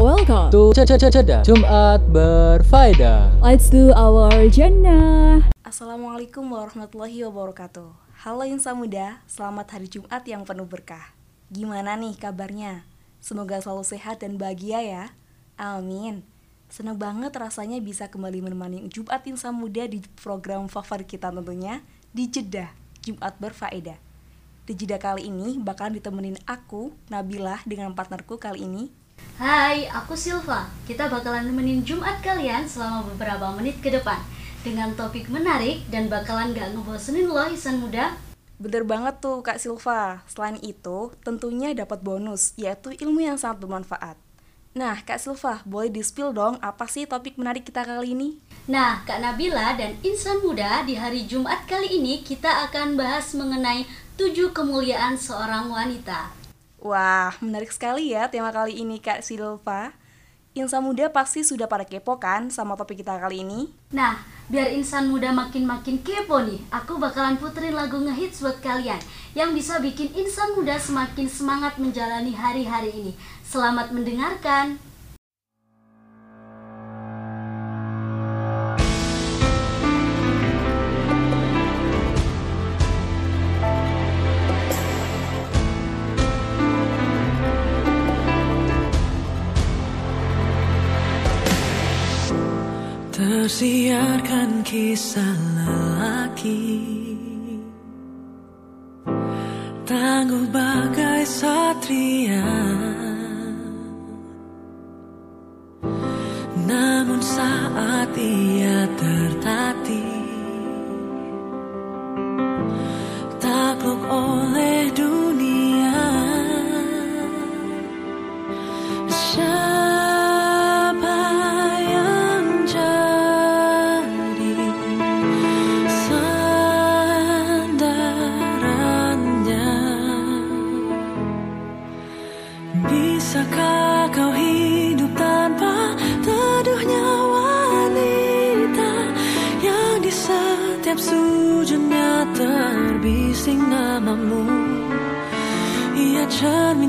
Welcome to Ceda Jumat berfaedah. Let's do our agenda. Assalamualaikum warahmatullahi wabarakatuh. Halo insan muda, selamat hari Jumat yang penuh berkah. Gimana nih kabarnya? Semoga selalu sehat dan bahagia ya. Amin. Senang banget rasanya bisa kembali menemani Jumat insan muda di program favorit kita tentunya di Jeddah Jumat berfaedah. Di jeda kali ini bakalan ditemenin aku, Nabilah, dengan partnerku kali ini, Hai, aku Silva. Kita bakalan nemenin Jumat kalian selama beberapa menit ke depan dengan topik menarik dan bakalan gak ngebosenin loh insan muda. Bener banget tuh Kak Silva. Selain itu, tentunya dapat bonus, yaitu ilmu yang sangat bermanfaat. Nah, Kak Silva, boleh di-spill dong apa sih topik menarik kita kali ini? Nah, Kak Nabila dan insan muda di hari Jumat kali ini kita akan bahas mengenai tujuh kemuliaan seorang wanita. Wah, menarik sekali ya tema kali ini Kak Silva. Insan muda pasti sudah pada kepo kan sama topik kita kali ini? Nah, biar insan muda makin-makin kepo nih, aku bakalan puterin lagu ngehits buat kalian yang bisa bikin insan muda semakin semangat menjalani hari-hari ini. Selamat mendengarkan. Tersiarkan kisah lelaki. Tangguh bagai satria. Namun saat ia tertatih Takluk oleh dunia 那麻木，一夜沉迷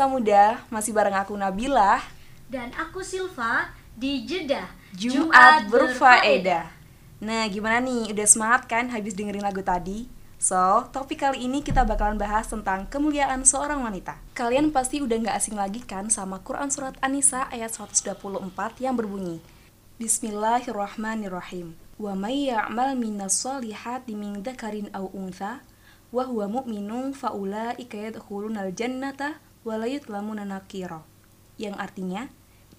Misa Muda, masih bareng aku Nabila. Dan aku Silva di Jeddah Jumat berfaedah. Nah gimana nih, udah semangat kan habis dengerin lagu tadi? So, topik kali ini kita bakalan bahas tentang kemuliaan seorang wanita. Kalian pasti udah gak asing lagi kan sama Quran Surat An-Nisa ayat 124 yang berbunyi Bismillahirrahmanirrahim. Wa may ya'mal minas solihati min dzakarin aw untha wa huwa mu'minun faulaika yadkhulunal jannata wa la yutlamuna nakira. Yang artinya,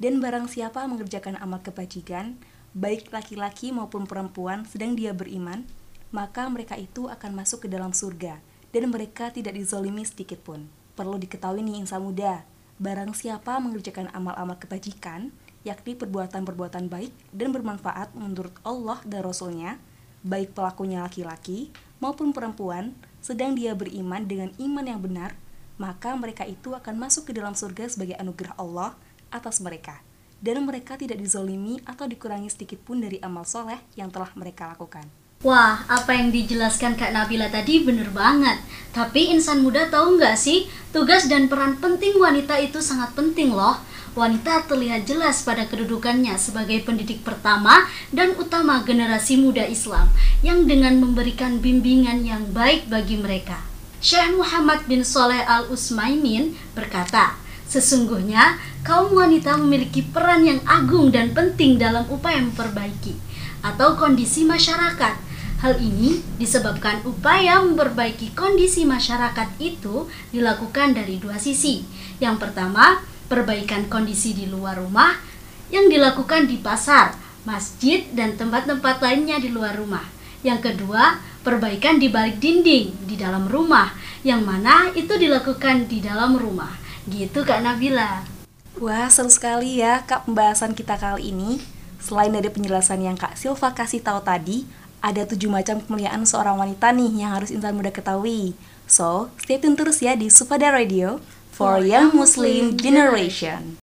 dan barang siapa mengerjakan amal kebajikan, baik laki-laki maupun perempuan sedang dia beriman, maka mereka itu akan masuk ke dalam surga dan mereka tidak dizolimi sedikit pun. Perlu diketahui nih insan muda, barang siapa mengerjakan amal-amal kebajikan, yakni perbuatan-perbuatan baik dan bermanfaat menurut Allah dan Rasulnya, baik pelakunya laki-laki maupun perempuan, sedang dia beriman dengan iman yang benar, maka mereka itu akan masuk ke dalam surga sebagai anugerah Allah atas mereka. Dan mereka tidak dizolimi atau dikurangi sedikit pun dari amal soleh yang telah mereka lakukan. Wah, apa yang dijelaskan Kak Nabila tadi bener banget. Tapi insan muda tahu nggak sih, tugas dan peran penting wanita itu sangat penting loh. Wanita terlihat jelas pada kedudukannya sebagai pendidik pertama dan utama generasi muda Islam yang dengan memberikan bimbingan yang baik bagi mereka. Syekh Muhammad bin Soleh Al-Usmaimin berkata, Sesungguhnya kaum wanita memiliki peran yang agung dan penting dalam upaya memperbaiki atau kondisi masyarakat. Hal ini disebabkan upaya memperbaiki kondisi masyarakat itu dilakukan dari dua sisi. Yang pertama, perbaikan kondisi di luar rumah yang dilakukan di pasar, masjid, dan tempat-tempat lainnya di luar rumah. Yang kedua, perbaikan di balik dinding di dalam rumah, yang mana itu dilakukan di dalam rumah. Gitu Kak Nabila. Wah, seru sekali ya Kak pembahasan kita kali ini. Selain dari penjelasan yang Kak Silva kasih tahu tadi, ada tujuh macam kemuliaan seorang wanita nih yang harus insan muda ketahui. So, stay tune terus ya di Supada Radio for Young Muslim Generation.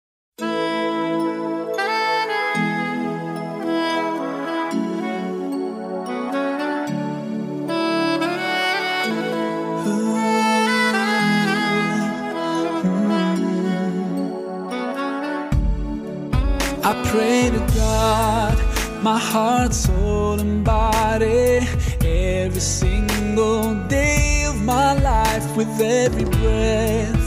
My heart, soul, and body, every single day of my life, with every breath.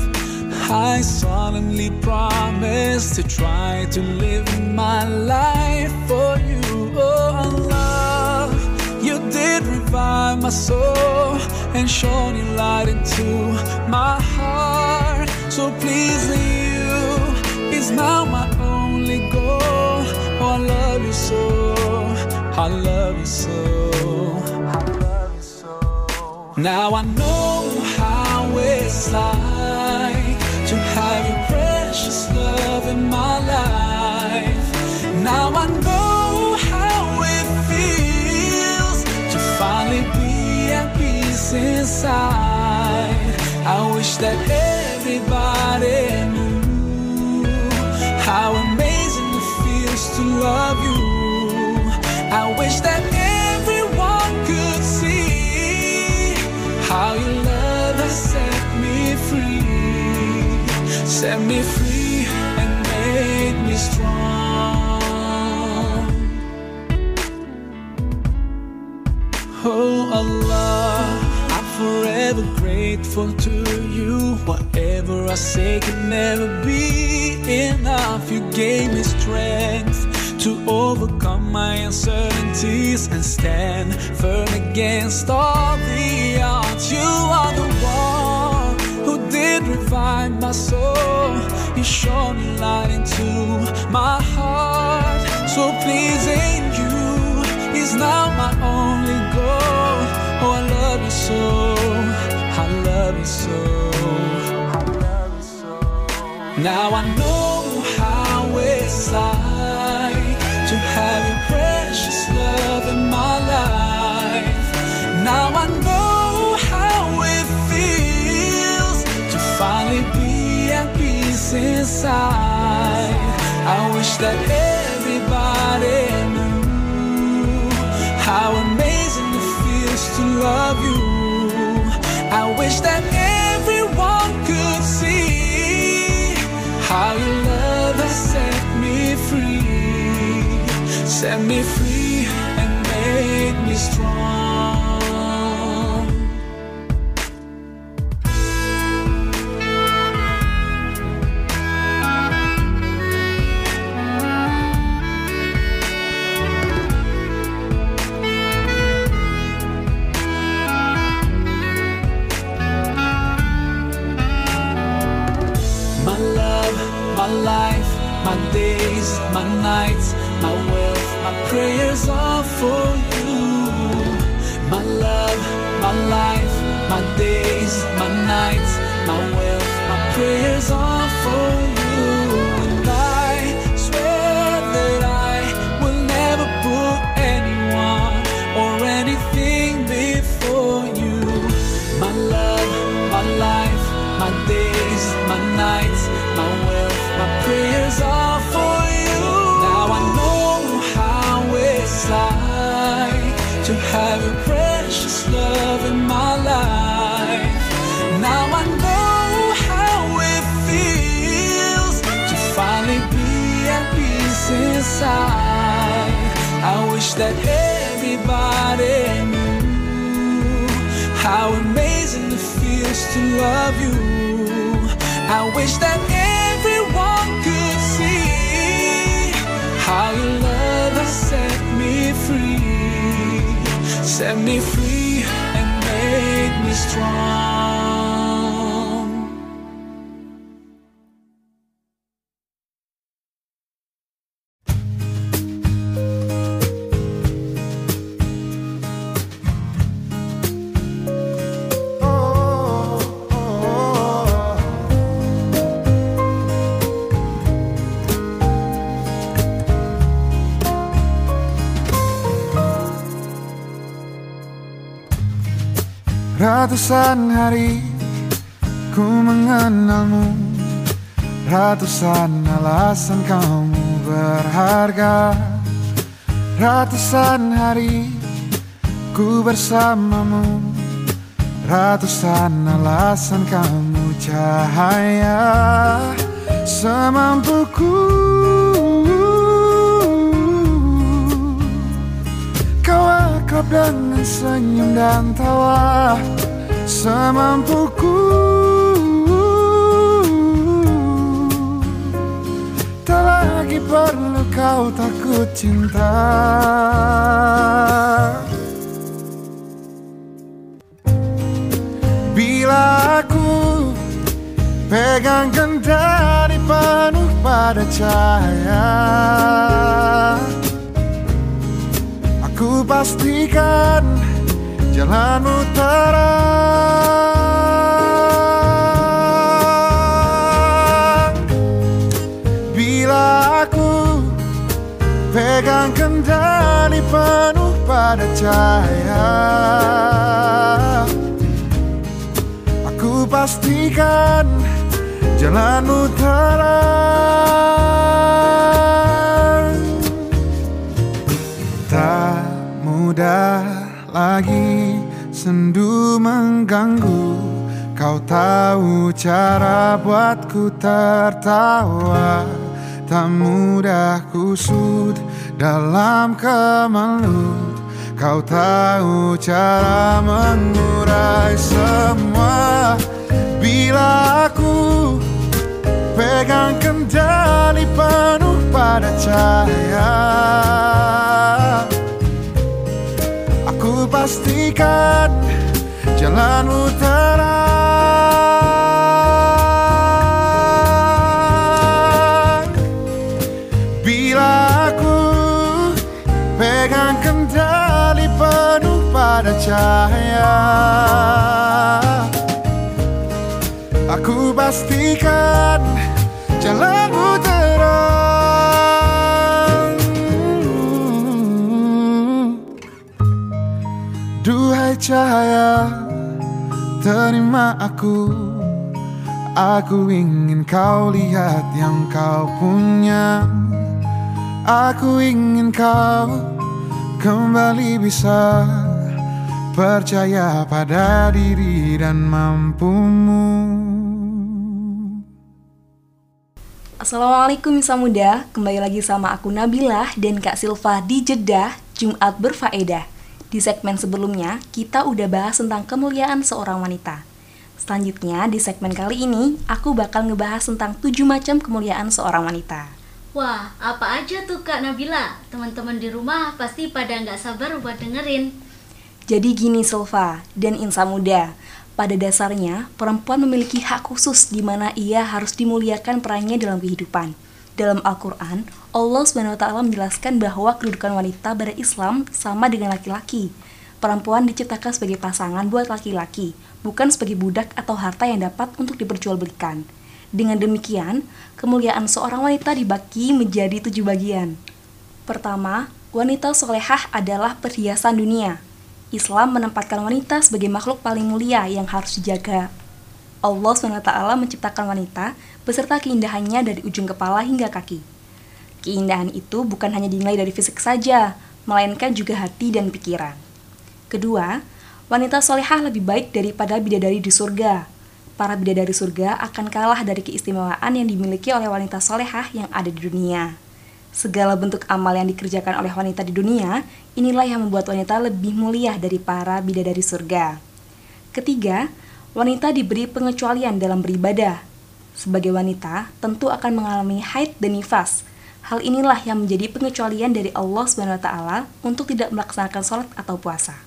I solemnly promise to try to live my life for you, oh love, You did revive my soul and shone your light into my heart. So pleasing you is now my only goal. I love you so. I love you so. I love you so. Now I know how it's like to have your precious love in my life. Now I know how it feels to finally be at peace inside. I wish that everybody knew how love you. I wish that everyone could see how your love has set me free, set me free and made me strong. Oh Allah, I'm forever grateful to you. Whatever I say can never be enough. You gave me strength to overcome my uncertainties and stand firm against all the odds. You are the one who did revive my soul. You shone your light into my heart. So pleasing you is now my only goal. Oh, I love you so. I love you so. I love you so. Now I know how it's like Now I know how it feels to finally be at peace inside. I wish that everybody knew how amazing it feels to love you. I wish that everyone could see how your love has set me free. Set me free and made me strong. Nights, my wealth, my prayers are for you. My love, my life, my days, my nights, my wealth, my prayers are that everybody knew how amazing it feels to love you. I wish that everyone could see how your love has set me free, set me free Ratusan hari ku mengenalmu Ratusan alasan kamu berharga. Ratusan hari ku bersamamu Ratusan alasan kamu cahaya. Semampuku Kau akrab dengan senyum dan tawa Semampuku. Tak lagi perlu kau takut cinta. Bila aku pegang kendali penuh pada cahaya Aku pastikan jalanmu terang Bila aku pegang kendali penuh pada cahaya Aku pastikan jalanmu terang Tak mudah lagi sendu mengganggu. Kau tahu cara buatku tertawa. Tak mudah kusut dalam kemelut. Kau tahu cara mengurai semua. Bila aku pegang kendali penuh pada cahaya Aku pastikan jalanmu terang. Bila aku pegang kendali penuh pada cahaya Aku pastikan jalanmu terang cahaya terima aku. Aku ingin kau lihat yang kau punya. Aku ingin kau kembali bisa Percaya pada diri dan mampumu. Assalamualaikum Misa Muda, kembali lagi sama aku Nabilah dan Kak Silva di Jeddah, Jumat Berfaedah. Di segmen sebelumnya, kita udah bahas tentang kemuliaan seorang wanita. Selanjutnya, di segmen kali ini, aku bakal ngebahas tentang 7 macam kemuliaan seorang wanita. Wah, apa aja tuh Kak Nabila? Teman-teman di rumah pasti pada nggak sabar buat dengerin. Jadi gini Silva dan Insa Muda, pada dasarnya, perempuan memiliki hak khusus di mana ia harus dimuliakan perannya dalam kehidupan. Dalam Al-Quran, Allah SWT menjelaskan bahwa kedudukan wanita pada Islam sama dengan laki-laki. Perempuan diciptakan sebagai pasangan buat laki-laki, bukan sebagai budak atau harta yang dapat untuk diperjualbelikan. Dengan demikian, kemuliaan seorang wanita dibagi menjadi tujuh bagian. Pertama, wanita solehah adalah perhiasan dunia. Islam menempatkan wanita sebagai makhluk paling mulia yang harus dijaga. Allah SWT menciptakan wanita beserta keindahannya dari ujung kepala hingga kaki. Keindahan itu bukan hanya dinilai dari fisik saja, melainkan juga hati dan pikiran. Kedua, wanita solehah lebih baik daripada bidadari di surga. Para bidadari surga akan kalah dari keistimewaan yang dimiliki oleh wanita solehah yang ada di dunia. Segala bentuk amal yang dikerjakan oleh wanita di dunia, inilah yang membuat wanita lebih mulia dari para bidadari surga. Ketiga, wanita diberi pengecualian dalam beribadah. Sebagai wanita, tentu akan mengalami haid dan nifas. Hal inilah yang menjadi pengecualian dari Allah SWT untuk tidak melaksanakan sholat atau puasa.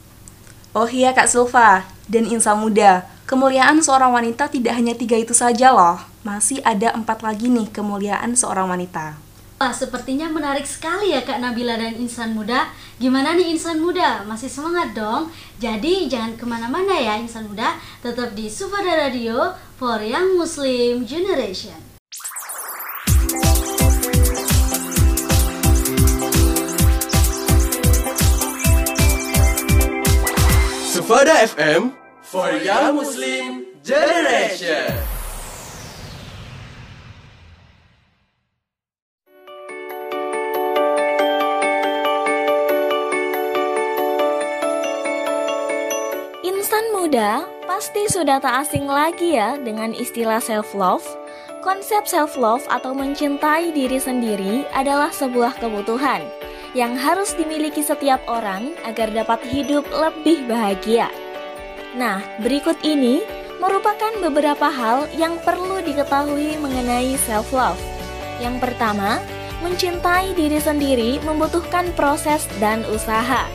Oh iya Kak Silva dan Insa Muda, kemuliaan seorang wanita tidak hanya tiga itu saja loh. Masih ada empat lagi nih kemuliaan seorang wanita. Wah, sepertinya menarik sekali ya Kak Nabila dan Insan Muda. Gimana nih Insan Muda? Masih semangat dong? Jadi jangan ke mana-mana ya Insan Muda. Tetap di Sufada Radio for Young Muslim Generation. Sufada FM for Young Muslim Generation. Insan muda pasti sudah tak asing lagi ya dengan istilah self-love. Konsep self-love atau mencintai diri sendiri adalah sebuah kebutuhan yang harus dimiliki setiap orang agar dapat hidup lebih bahagia. Nah, berikut ini merupakan beberapa hal yang perlu diketahui mengenai self-love. Yang pertama, mencintai diri sendiri membutuhkan proses dan usaha.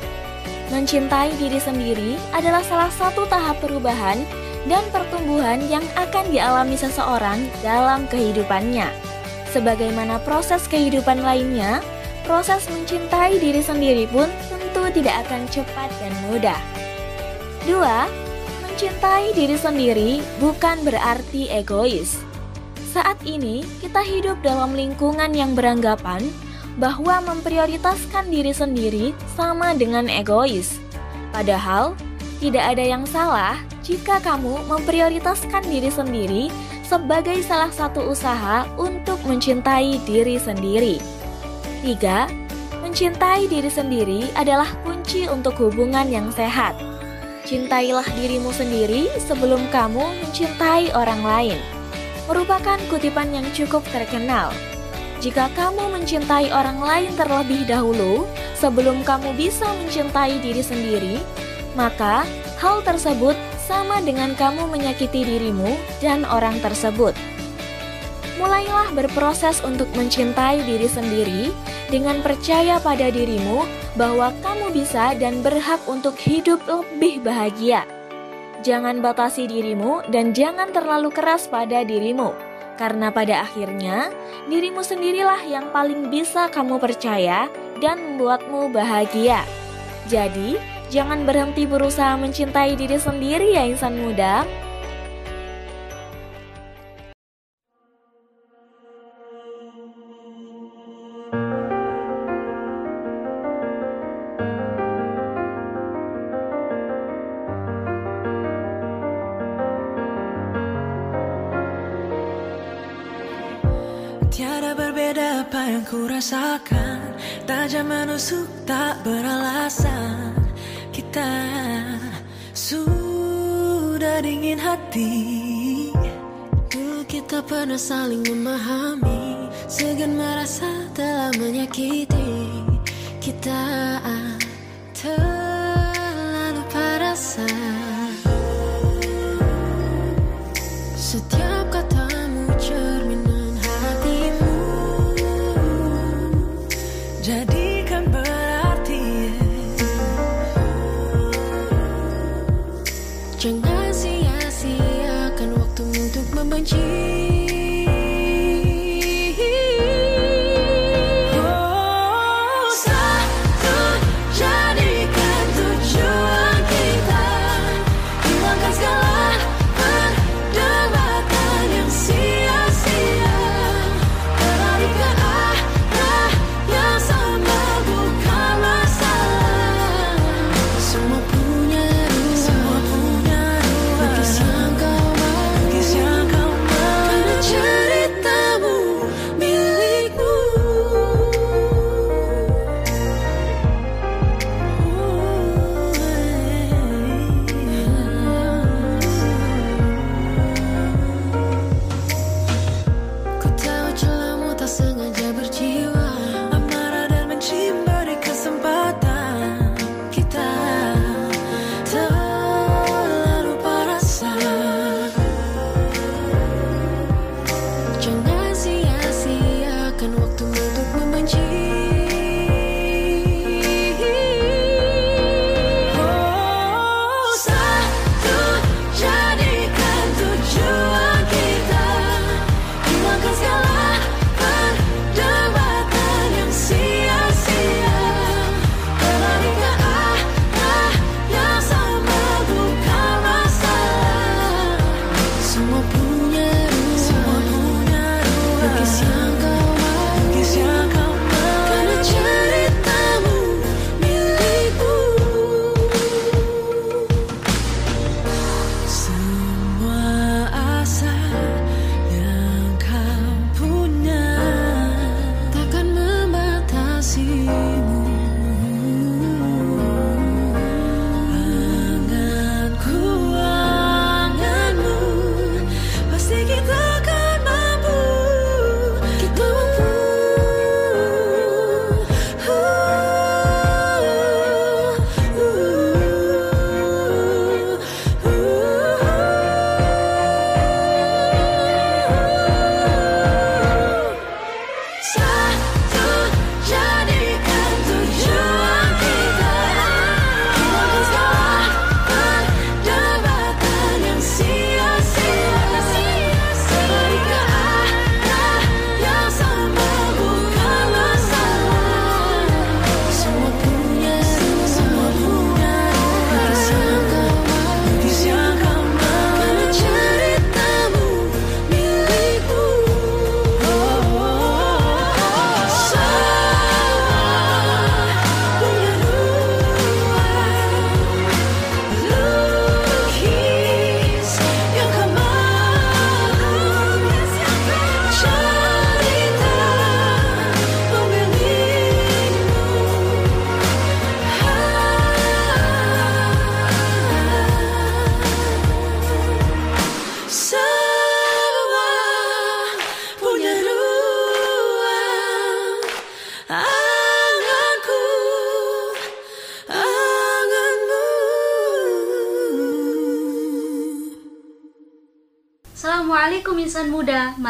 Mencintai diri sendiri adalah salah satu tahap perubahan dan pertumbuhan yang akan dialami seseorang dalam kehidupannya. Sebagaimana proses kehidupan lainnya, proses mencintai diri sendiri pun tentu tidak akan cepat dan mudah. Dua, mencintai diri sendiri bukan berarti egois. Saat ini, kita hidup dalam lingkungan yang beranggapan bahwa memprioritaskan diri sendiri sama dengan egois. Padahal, tidak ada yang salah jika kamu memprioritaskan diri sendiri sebagai salah satu usaha untuk mencintai diri sendiri. 3. Mencintai diri sendiri adalah kunci untuk hubungan yang sehat. Cintailah dirimu sendiri sebelum kamu mencintai orang lain. Merupakan kutipan yang cukup terkenal. Jika kamu mencintai orang lain terlebih dahulu sebelum kamu bisa mencintai diri sendiri, maka hal tersebut sama dengan kamu menyakiti dirimu dan orang tersebut. Mulailah berproses untuk mencintai diri sendiri dengan percaya pada dirimu bahwa kamu bisa dan berhak untuk hidup lebih bahagia. Jangan batasi dirimu dan jangan terlalu keras pada dirimu, karena pada akhirnya dirimu sendirilah yang paling bisa kamu percaya dan membuatmu bahagia. Jadi, jangan berhenti berusaha mencintai diri sendiri ya insan muda. Rasakan Tajam menusuk tak beralasan. Kita sudah dingin hati. Bukit tak pernah saling memahami. Segan merasa telah menyakiti. Kita terlalu perasa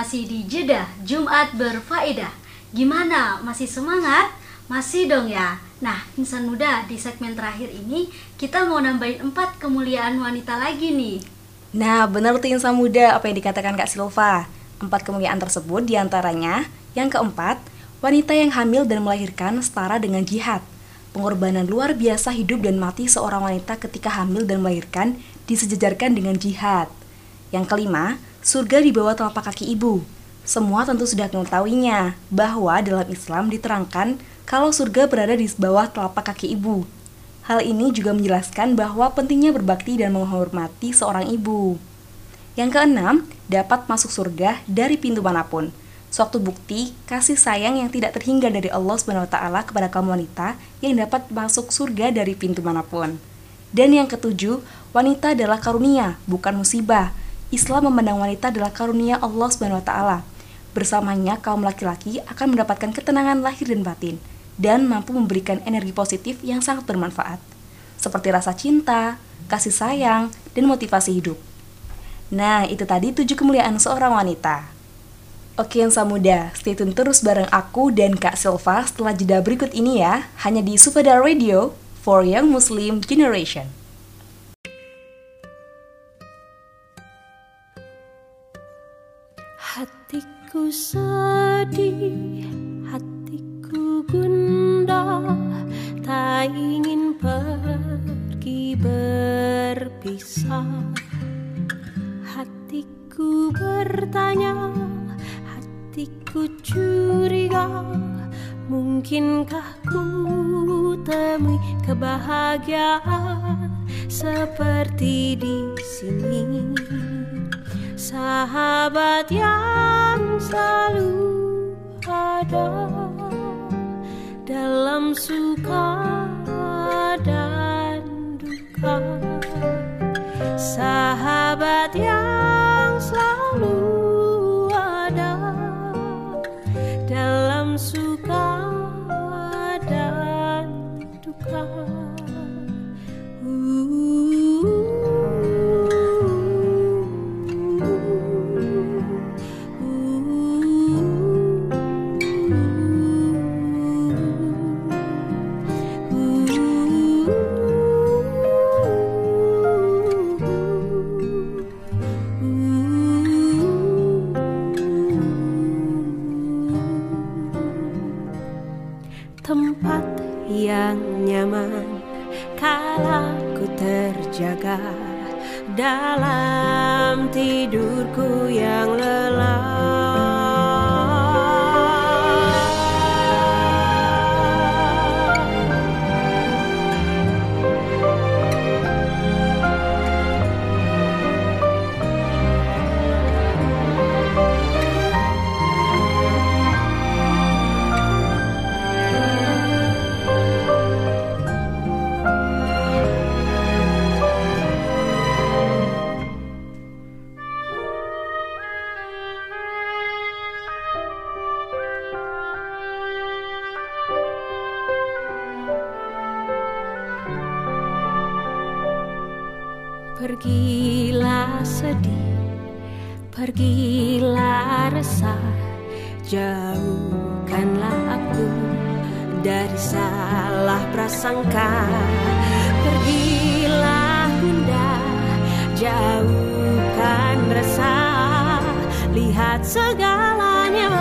masih di Jeddah Jumat berfaedah. Gimana? Masih semangat? Masih dong ya. Nah, insan muda di segmen terakhir ini kita mau nambahin empat kemuliaan wanita lagi nih. Nah, benar tuh insan muda apa yang dikatakan Kak Silva. Empat kemuliaan tersebut di antaranya yang keempat, wanita yang hamil dan melahirkan setara dengan jihad. Pengorbanan luar biasa hidup dan mati seorang wanita ketika hamil dan melahirkan disejajarkan dengan jihad. Yang kelima, surga di bawah telapak kaki ibu. Semua tentu sudah mengetahuinya bahwa dalam Islam diterangkan kalau surga berada di bawah telapak kaki ibu. Hal ini juga menjelaskan bahwa pentingnya berbakti dan menghormati seorang ibu. Yang keenam, dapat masuk surga dari pintu mana pun. Suatu bukti kasih sayang yang tidak terhingga dari Allah SWT kepada kaum wanita yang dapat masuk surga dari pintu mana pun. Dan yang ketujuh, wanita adalah karunia, bukan musibah. Islam memandang wanita adalah karunia Allah Subhanahu wa taala. Bersamanya kaum laki-laki akan mendapatkan ketenangan lahir dan batin dan mampu memberikan energi positif yang sangat bermanfaat, seperti rasa cinta, kasih sayang, dan motivasi hidup. Nah, itu tadi tujuh kemuliaan seorang wanita. Oke yang muda, stay tune terus bareng aku dan Kak Silva setelah jeda berikut ini ya, hanya di Sufada Radio for Young Muslim Generation. Hatiku sedih, hatiku gundah, tak ingin pergi berpisah. Hatiku bertanya, hatiku curiga Mungkinkah ku temui kebahagiaan seperti di sini Sahabat yang selalu ada dalam suka dan duka. Sahabat yang selalu dalam tidurku yang lelah Pergilah sedih, pergilah resah, jauhkanlah aku dari salah prasangka. Pergilah bunda, jauhkan resah, lihat segalanya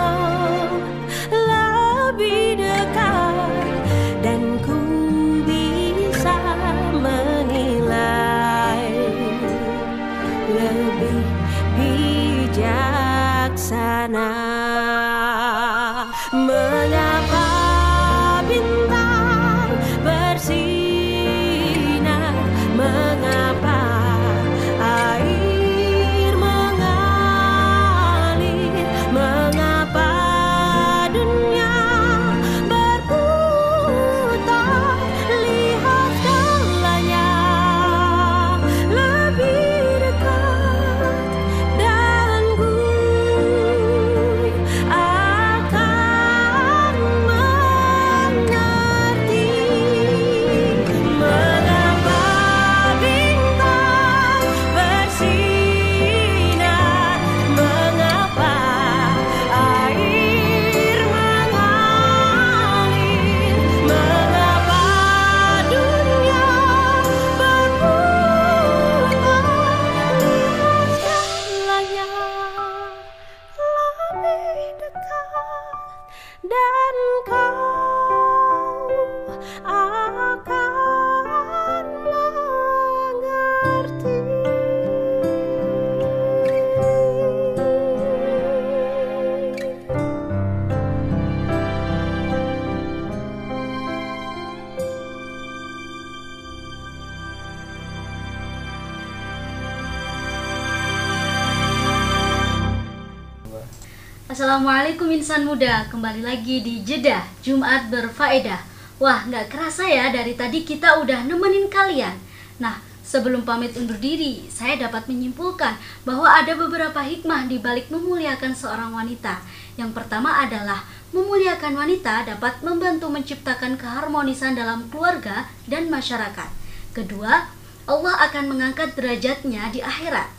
insan muda, kembali lagi di Jeddah Jumat berfaedah. Wah, nggak kerasa ya dari tadi kita udah nemenin kalian. Nah, Sebelum pamit undur diri, saya dapat menyimpulkan bahwa ada beberapa hikmah di balik memuliakan seorang wanita. Yang pertama adalah memuliakan wanita dapat membantu menciptakan keharmonisan dalam keluarga dan masyarakat. Kedua, Allah akan mengangkat derajatnya di akhirat.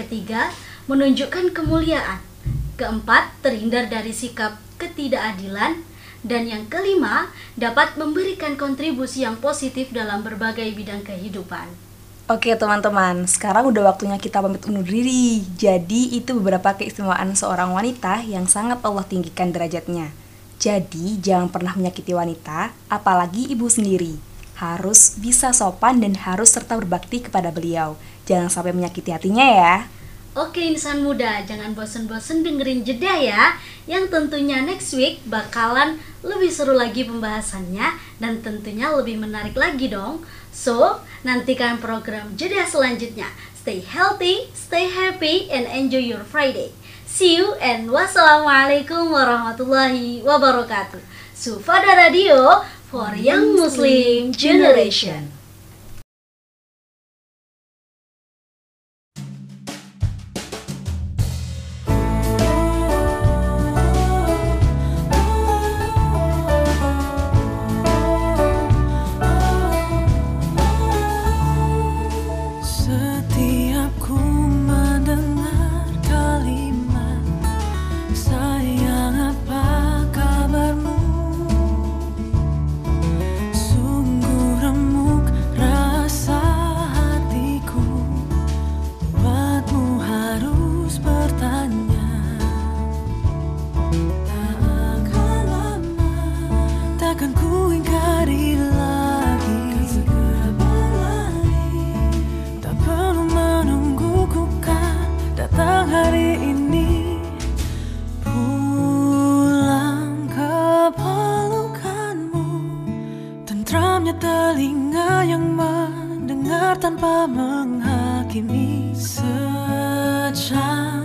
Ketiga, menunjukkan kemuliaan. Keempat, terhindar dari sikap ketidakadilan. Dan yang kelima, dapat memberikan kontribusi yang positif dalam berbagai bidang kehidupan. Oke teman-teman, sekarang udah waktunya kita pamit undur diri. Jadi itu beberapa keistimewaan seorang wanita yang sangat Allah tinggikan derajatnya. Jadi jangan pernah menyakiti wanita, apalagi ibu sendiri. Harus bisa sopan dan harus serta berbakti kepada beliau. Jangan sampai menyakiti hatinya ya. Oke insan muda, jangan bosen-bosen dengerin jeda ya. Yang tentunya next week bakalan lebih seru lagi pembahasannya Dan tentunya lebih menarik lagi dong. So, nantikan program jeda selanjutnya. Stay healthy, stay happy, and enjoy your Friday. See you and wassalamualaikum warahmatullahi wabarakatuh. Sufada Radio for Young Muslim Generation mendengar tanpa menghakimi Secangkir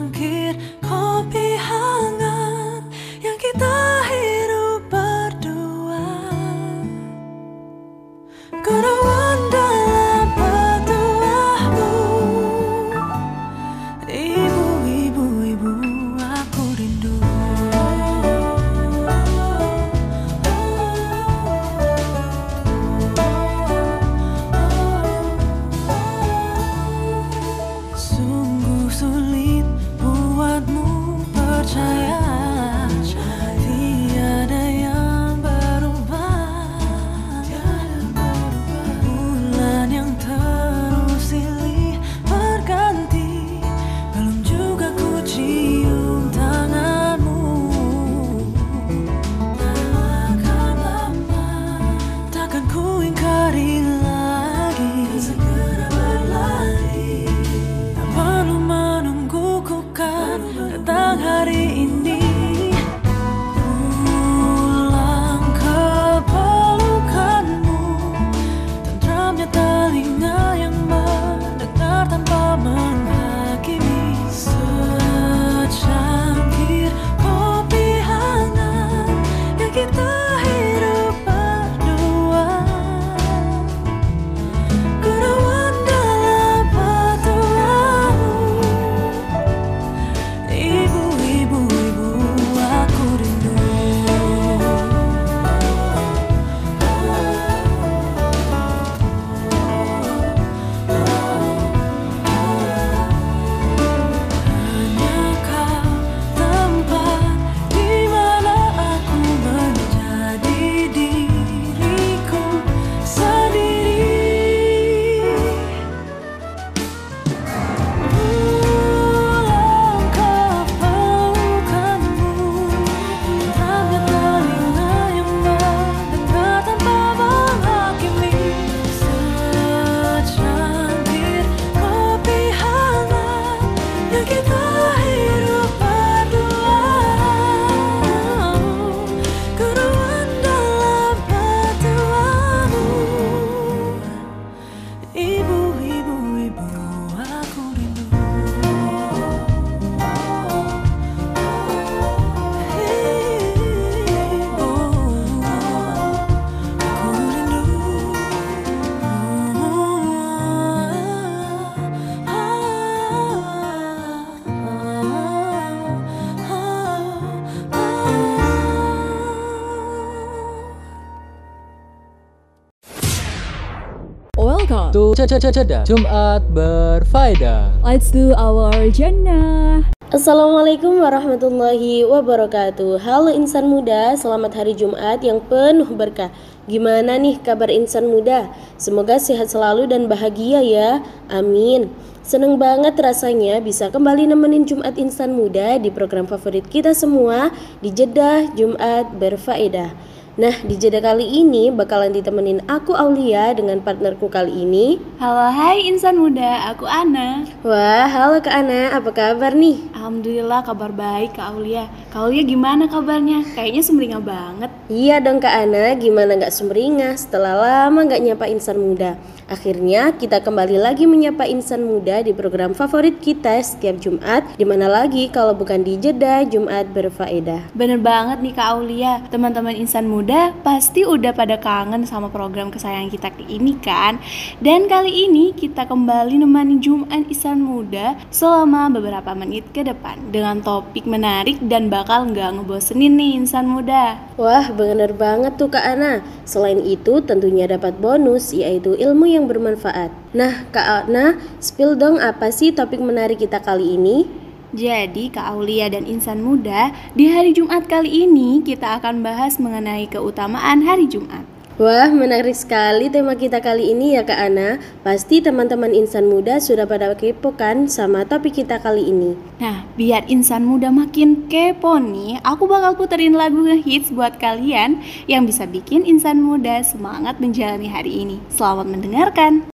Assalamualaikum. Tu Ceda Jumat berfaedah. Let's do our Jannah. Assalamualaikum warahmatullahi wabarakatuh Halo insan muda, selamat hari Jumat yang penuh berkah Gimana nih kabar insan muda? Semoga sehat selalu dan bahagia ya, amin Seneng banget rasanya bisa kembali nemenin Jumat Insan Muda di program favorit kita semua di Jeddah Jumat Berfaedah Nah, di jeda kali ini bakalan ditemenin aku Aulia dengan partnerku kali ini. Halo, hai insan muda, aku Ana. Wah, halo Kak Ana, apa kabar nih? Alhamdulillah kabar baik Kak Aulia. Kak Aulia gimana kabarnya? Kayaknya sumringah banget. Iya dong Kak Ana, gimana nggak sumringah setelah lama nggak nyapa insan muda. Akhirnya kita kembali lagi menyapa insan muda di program favorit kita setiap Jumat. Di mana lagi kalau bukan di jeda Jumat berfaedah. Bener banget nih Kak Aulia, teman-teman insan muda pasti udah pada kangen sama program kesayangan kita ini kan. Dan kali ini kita kembali nemani Jumat insan muda selama beberapa menit ke depan dengan topik menarik dan bakal nggak ngebosenin nih insan muda. Wah, bener banget tuh Kak Ana. Selain itu tentunya dapat bonus yaitu ilmu yang bermanfaat. Nah, Kak Ana, spill dong apa sih topik menarik kita kali ini? Jadi, Kak Aulia dan insan muda, di hari Jumat kali ini kita akan bahas mengenai keutamaan hari Jumat. Wah, menarik sekali tema kita kali ini ya Kak Ana. Pasti teman-teman insan muda sudah pada kepo kan sama topik kita kali ini. Nah, biar insan muda makin kepo nih, aku bakal puterin lagu ngehits buat kalian yang bisa bikin insan muda semangat menjalani hari ini. Selamat mendengarkan.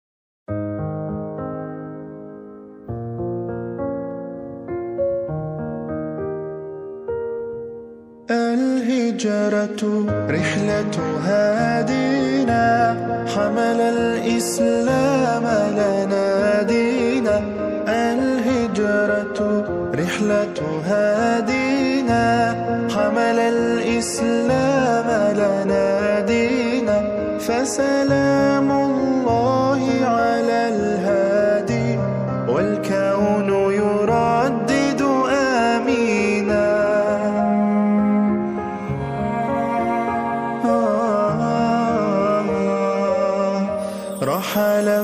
الهجرة رحلة هادينا. حمل الإسلام لنا دينا. الهجرة رحلة هادينا. حمل الإسلام لنا دينا. فسلام الله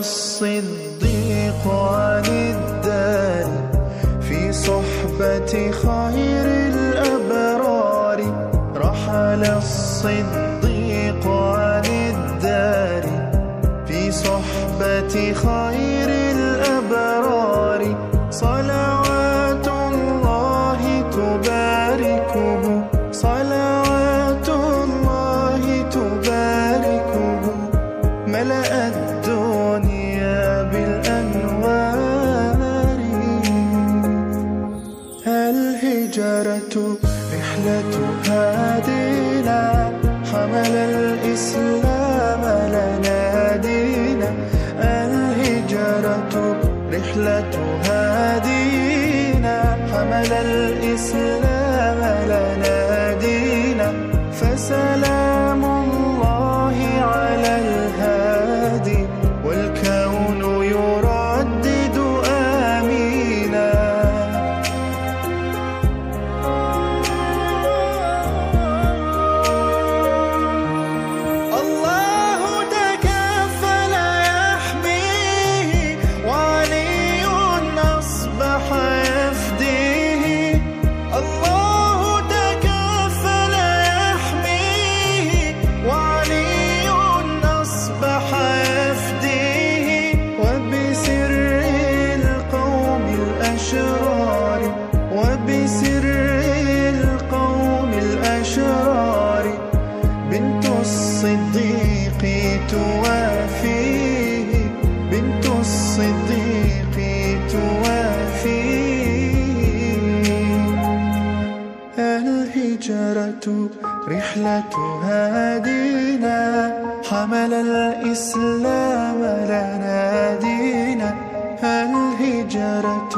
الصديق عن الدار في صحبة خير الأبرار رحل الصديق رحلة هادينا حمل الإسلام لنا دينا الهجرة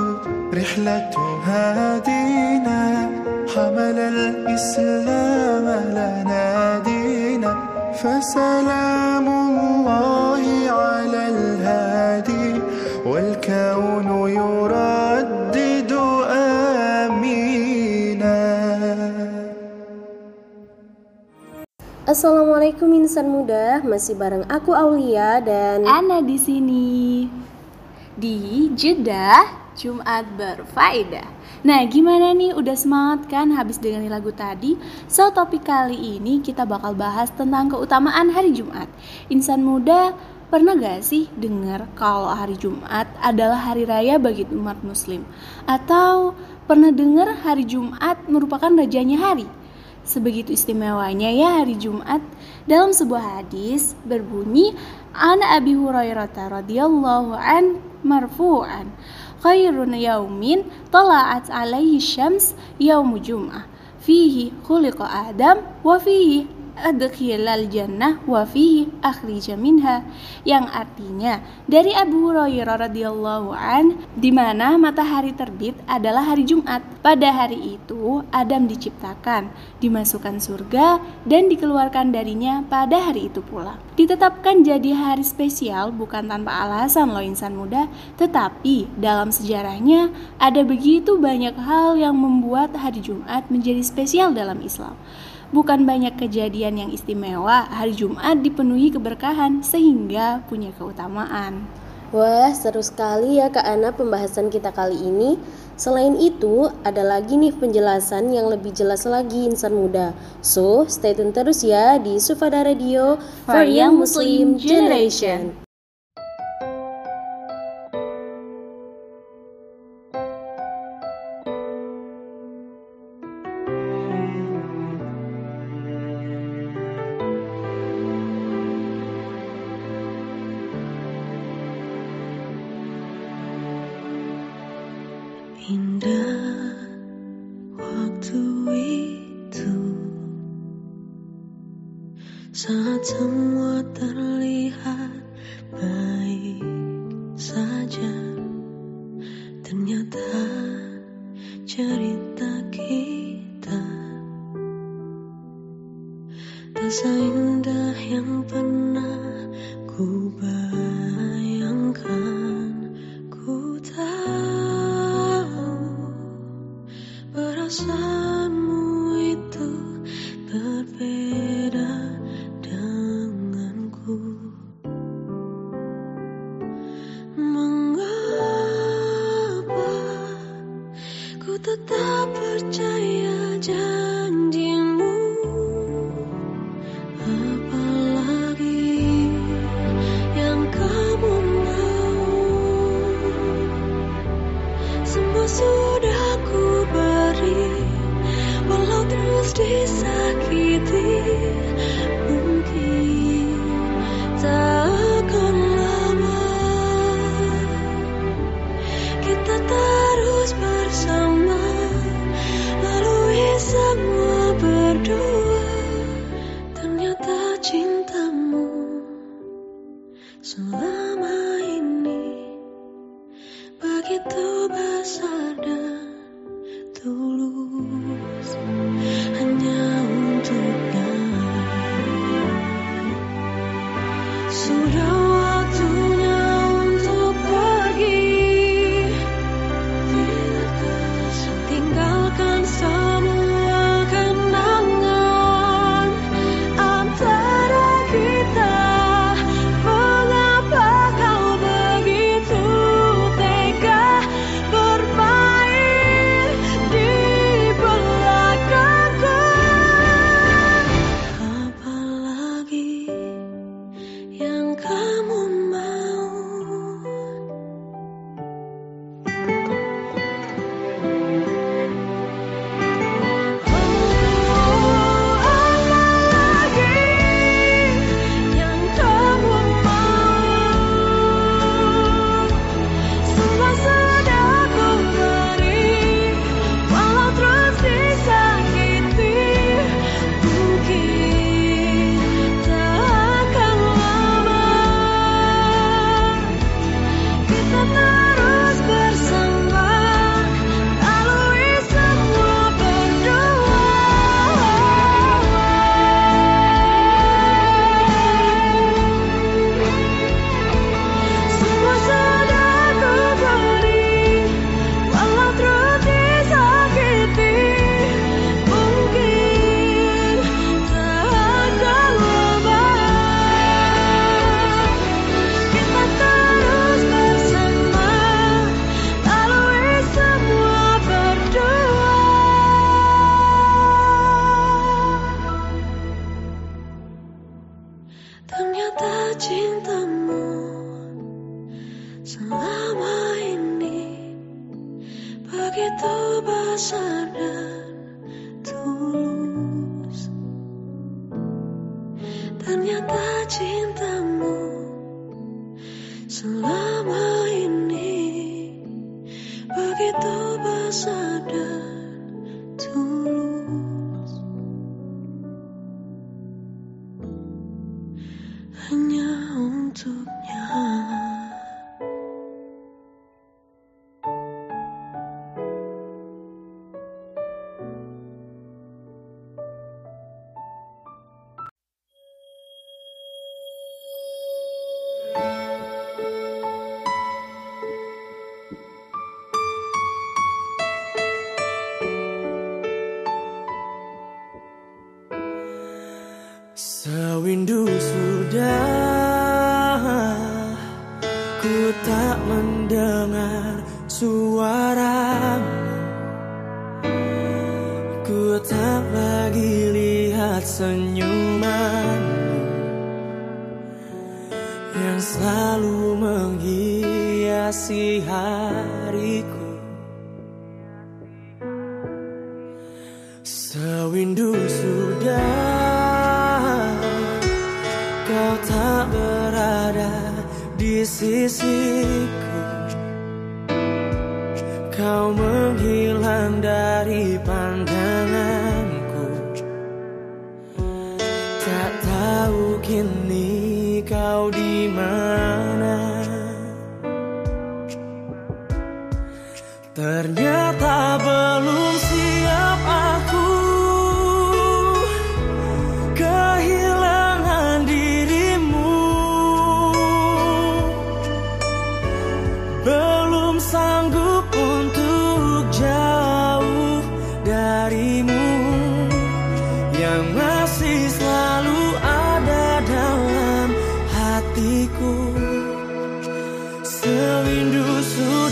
رحلة هادينا حمل الإسلام لنا دينا فسلام Assalamualaikum insan muda, masih bareng aku Aulia dan Ana di sini di Jeddah Jumat berfaedah. Nah, gimana nih? Udah semangat kan habis dengan lagu tadi? So, topik kali ini kita bakal bahas tentang keutamaan hari Jumat. Insan muda Pernah gak sih dengar kalau hari Jumat adalah hari raya bagi umat muslim? Atau pernah dengar hari Jumat merupakan rajanya hari? Sebegitu istimewanya ya hari Jumat. Dalam sebuah hadis berbunyi An Abi Hurairah radhiyallahu an marfu'an khairun yaumin tala'at alaihi syams yaumu jum'ah fihi khuliqa Adam wa fihi adkhilal jannah wa fihi akhrija minha. Yang artinya dari Abu Hurairah radhiyallahu an di mana matahari terbit adalah hari Jumat. Pada hari itu Adam diciptakan dimasukkan surga dan dikeluarkan darinya pada hari itu pula. Ditetapkan jadi hari spesial bukan tanpa alasan loh insan muda tetapi dalam sejarahnya ada begitu banyak hal yang membuat hari Jumat menjadi spesial dalam Islam Bukan banyak kejadian yang istimewa, hari Jumat dipenuhi keberkahan sehingga punya keutamaan. Wah, seru sekali ya Kak Ana pembahasan kita kali ini. Selain itu, ada lagi nih penjelasan yang lebih jelas lagi insan muda. So, stay tune terus ya di Sufada Radio for Young Muslim Generation.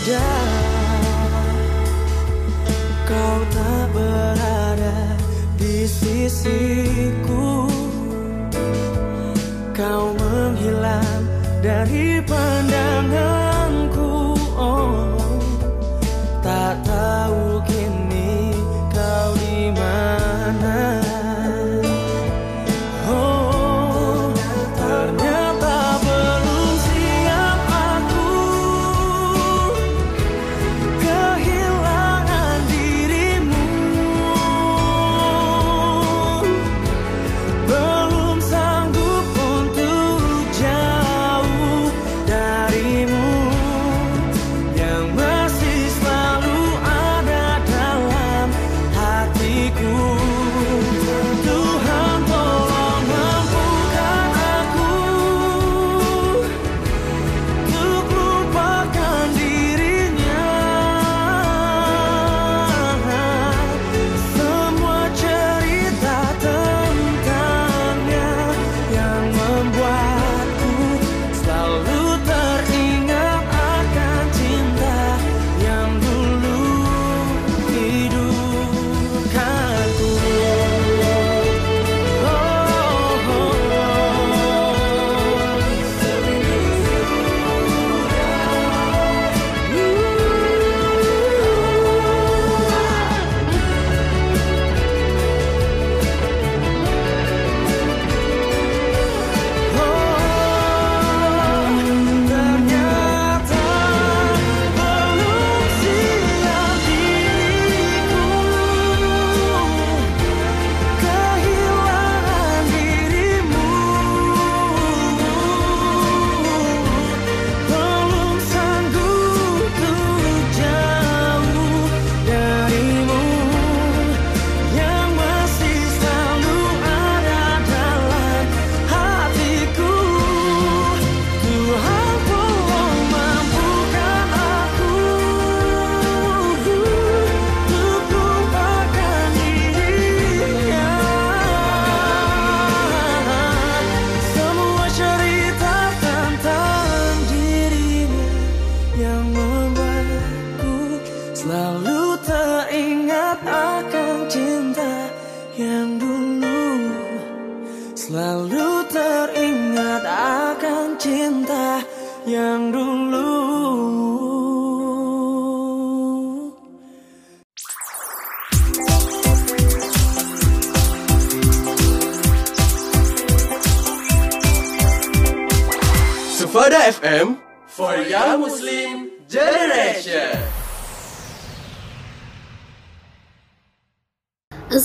Kau tak berada di sisiku. Kau menghilang dari pandangan.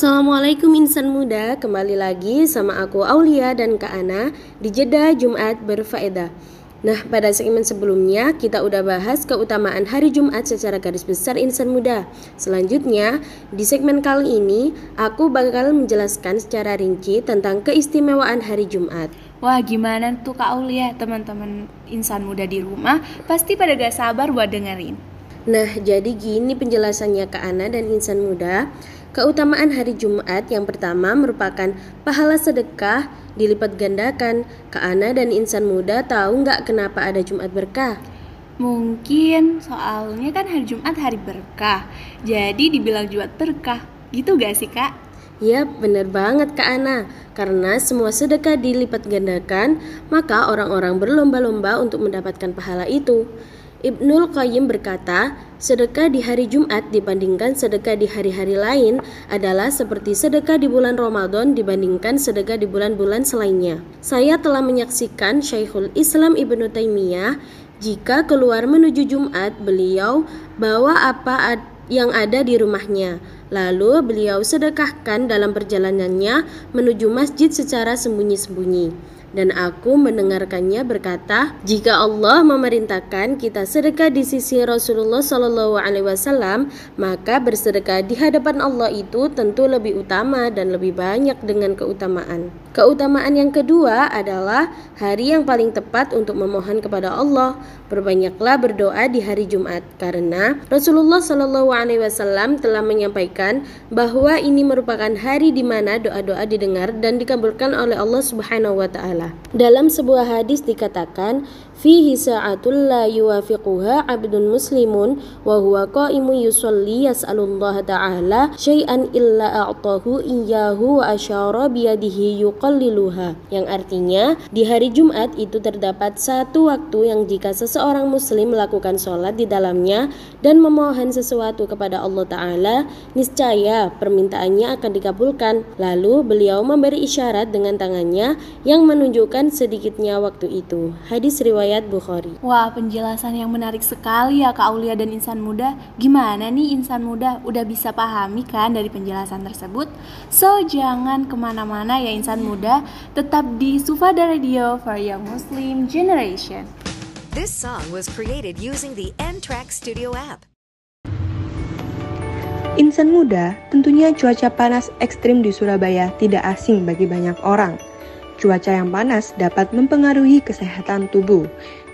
Assalamualaikum insan muda, kembali lagi sama aku Aulia dan Kak Ana di Jeda Jumat berfaedah. Nah, pada segmen sebelumnya kita udah bahas keutamaan hari Jumat secara garis besar insan muda. Selanjutnya, di segmen kali ini aku bakal menjelaskan secara rinci tentang keistimewaan hari Jumat. Wah gimana tuh Kak Aulia, teman-teman insan muda di rumah pasti pada gak sabar buat dengerin. Nah, jadi gini penjelasannya Kak Ana dan insan muda. Keutamaan hari Jumat yang pertama merupakan pahala sedekah dilipat gandakan. Kak Ana dan insan muda tahu nggak kenapa ada Jumat berkah? Mungkin soalnya kan hari Jumat hari berkah, jadi dibilang Jumat berkah. Gitu gak sih kak? Ya bener banget Kak Ana Karena semua sedekah dilipat gandakan Maka orang-orang berlomba-lomba untuk mendapatkan pahala itu Ibnul Qayyim berkata, sedekah di hari Jumat dibandingkan sedekah di hari-hari lain adalah seperti sedekah di bulan Ramadan dibandingkan sedekah di bulan-bulan selainnya. Saya telah menyaksikan Syekhul Islam Ibnu Taimiyah jika keluar menuju Jumat, beliau bawa apa yang ada di rumahnya. Lalu beliau sedekahkan dalam perjalanannya menuju masjid secara sembunyi-sembunyi dan aku mendengarkannya berkata, "Jika Allah memerintahkan kita sedekah di sisi Rasulullah Shallallahu alaihi wasallam, maka bersedekah di hadapan Allah itu tentu lebih utama dan lebih banyak dengan keutamaan." Keutamaan yang kedua adalah hari yang paling tepat untuk memohon kepada Allah. Berbanyaklah berdoa di hari Jumat karena Rasulullah Shallallahu alaihi wasallam telah menyampaikan bahwa ini merupakan hari di mana doa-doa didengar dan dikabulkan oleh Allah Subhanahu wa taala. Dalam sebuah hadis dikatakan, fihi sa'atul la yuwafiquha abdun muslimun wa huwa qaimu yusalli yas'alullah ta'ala syai'an illa a'tahu iyyahu wa asyara biyadihi yuqalliluha. Yang artinya di hari Jumat itu terdapat satu waktu yang jika seseorang muslim melakukan sholat di dalamnya dan memohon sesuatu kepada Allah Ta'ala niscaya permintaannya akan dikabulkan. Lalu beliau memberi isyarat dengan tangannya yang menunjukkan sedikitnya waktu itu. Hadis riwayat riwayat Bukhari. Wah, penjelasan yang menarik sekali ya Kak Aulia dan insan muda. Gimana nih insan muda? Udah bisa pahami kan dari penjelasan tersebut? So, jangan ke mana-mana ya insan muda. Tetap di Sufada Radio for Young Muslim Generation. This song was created using the N-Track Studio app. Insan muda, tentunya cuaca panas ekstrim di Surabaya tidak asing bagi banyak orang. Cuaca yang panas dapat mempengaruhi kesehatan tubuh.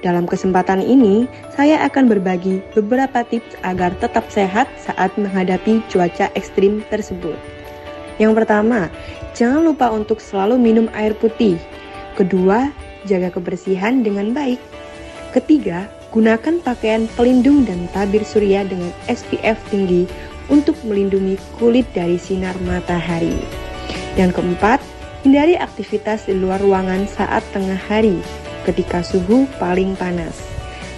Dalam kesempatan ini, saya akan berbagi beberapa tips agar tetap sehat saat menghadapi cuaca ekstrim tersebut. Yang pertama, jangan lupa untuk selalu minum air putih. Kedua, jaga kebersihan dengan baik. Ketiga, gunakan pakaian pelindung dan tabir surya dengan SPF tinggi untuk melindungi kulit dari sinar matahari. Yang keempat, Hindari aktivitas di luar ruangan saat tengah hari ketika suhu paling panas.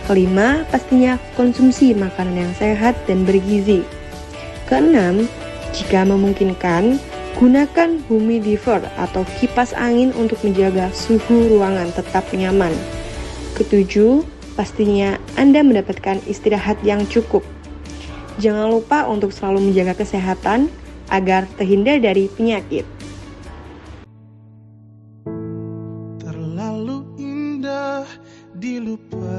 Kelima, pastinya konsumsi makanan yang sehat dan bergizi. Keenam, jika memungkinkan, gunakan humidifier atau kipas angin untuk menjaga suhu ruangan tetap nyaman. Ketujuh, pastinya Anda mendapatkan istirahat yang cukup. Jangan lupa untuk selalu menjaga kesehatan agar terhindar dari penyakit. Dilupakan.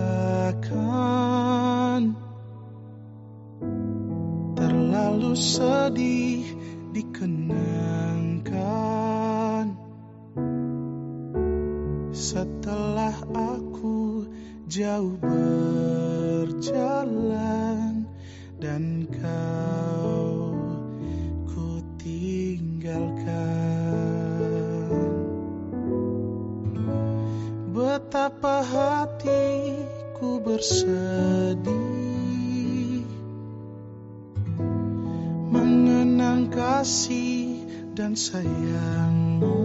Terlalu sedih dikenangkan. Setelah aku jauh berjalan Dan kau bersedih. Mengenang kasih dan sayangmu.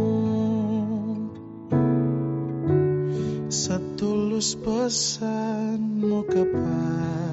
Setulus pesanmu kepadaku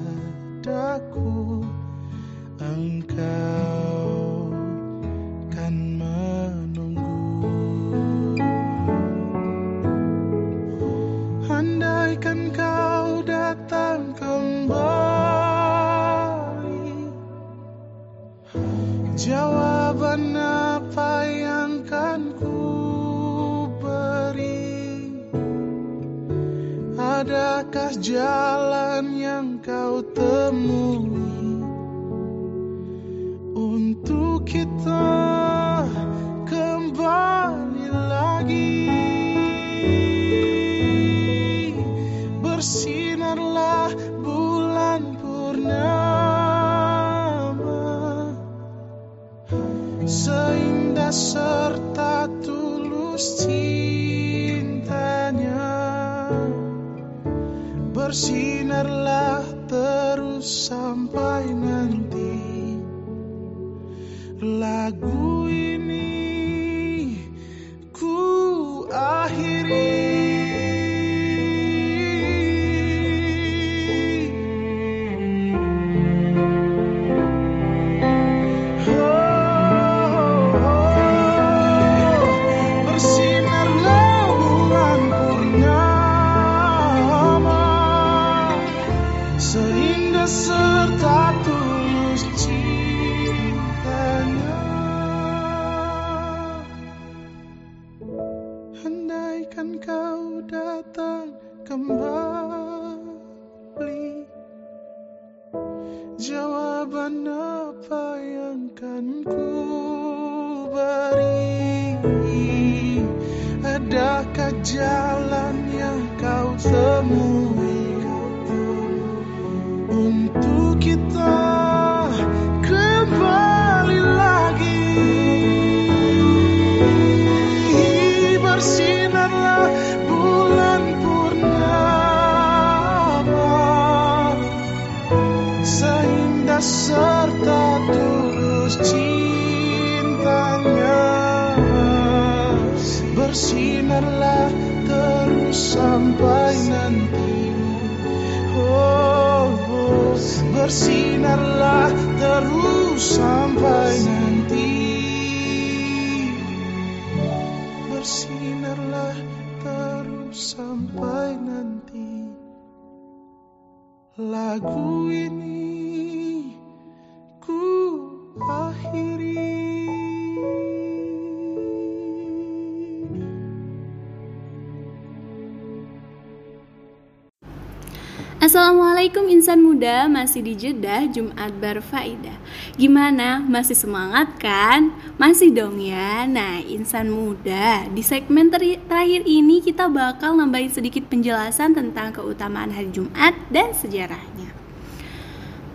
Assalamualaikum insan muda, masih di Jeddah Jumat Berfaedah Gimana, masih semangat kan? Masih dong ya Nah insan muda, di segmen ter- terakhir ini kita bakal nambahin sedikit penjelasan tentang keutamaan hari Jumat dan sejarahnya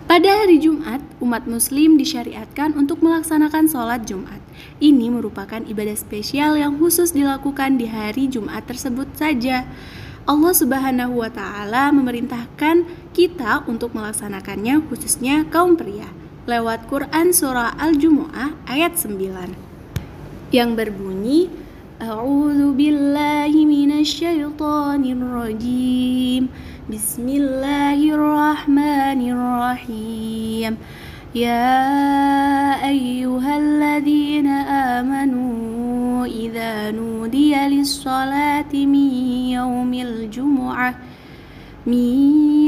pada hari Jumat, umat muslim disyariatkan untuk melaksanakan sholat Jumat. Ini merupakan ibadah spesial yang khusus dilakukan di hari Jumat tersebut saja. Allah Subhanahu wa taala memerintahkan kita untuk melaksanakannya khususnya kaum pria lewat Quran surah Al-Jumu'ah ayat 9 yang berbunyi A'udzu billahi minasyaitonir rajim Bismillahirrahmanirrahim يا أيها الذين آمنوا إذا نودي للصلاة من يوم الجمعة من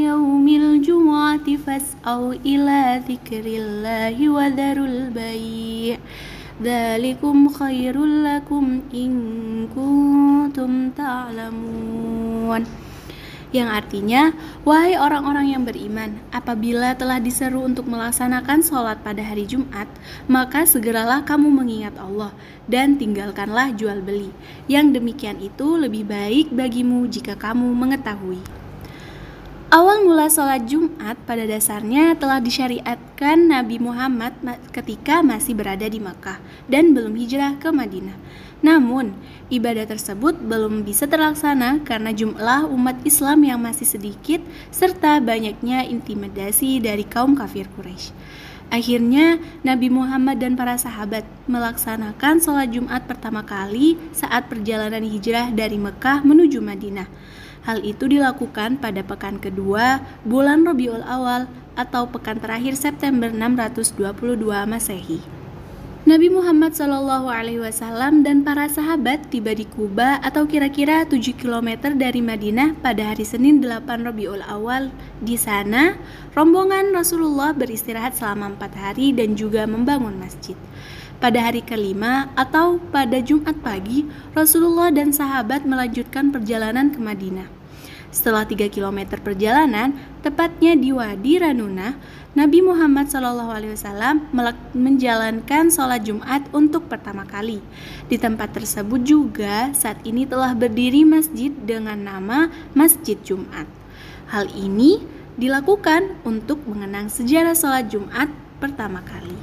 يوم الجمعة فاسعوا إلى ذكر الله وذروا البيع. ذلكم خير لكم إن كنتم تعلمون. Yang artinya, wahai orang-orang yang beriman, apabila telah diseru untuk melaksanakan sholat pada hari Jumat, maka segeralah kamu mengingat Allah dan tinggalkanlah jual beli. Yang demikian itu lebih baik bagimu jika kamu mengetahui. Awal mula sholat Jumat pada dasarnya telah disyariatkan Nabi Muhammad ketika masih berada di Makkah dan belum hijrah ke Madinah. Namun, ibadah tersebut belum bisa terlaksana karena jumlah umat Islam yang masih sedikit serta banyaknya intimidasi dari kaum kafir Quraisy. Akhirnya, Nabi Muhammad dan para sahabat melaksanakan sholat Jumat pertama kali saat perjalanan hijrah dari Mekah menuju Madinah. Hal itu dilakukan pada pekan kedua bulan Rabiul Awal atau pekan terakhir September 622 Masehi. Nabi Muhammad Shallallahu Alaihi Wasallam dan para sahabat tiba di Kuba atau kira-kira 7 km dari Madinah pada hari Senin 8 Rabiul Awal. Di sana, rombongan Rasulullah beristirahat selama empat hari dan juga membangun masjid. Pada hari kelima atau pada Jumat pagi, Rasulullah dan sahabat melanjutkan perjalanan ke Madinah. Setelah 3 km perjalanan, tepatnya di Wadi Ranuna, Nabi Muhammad SAW menjalankan sholat Jumat untuk pertama kali. Di tempat tersebut juga saat ini telah berdiri masjid dengan nama Masjid Jumat. Hal ini dilakukan untuk mengenang sejarah sholat Jumat pertama kali.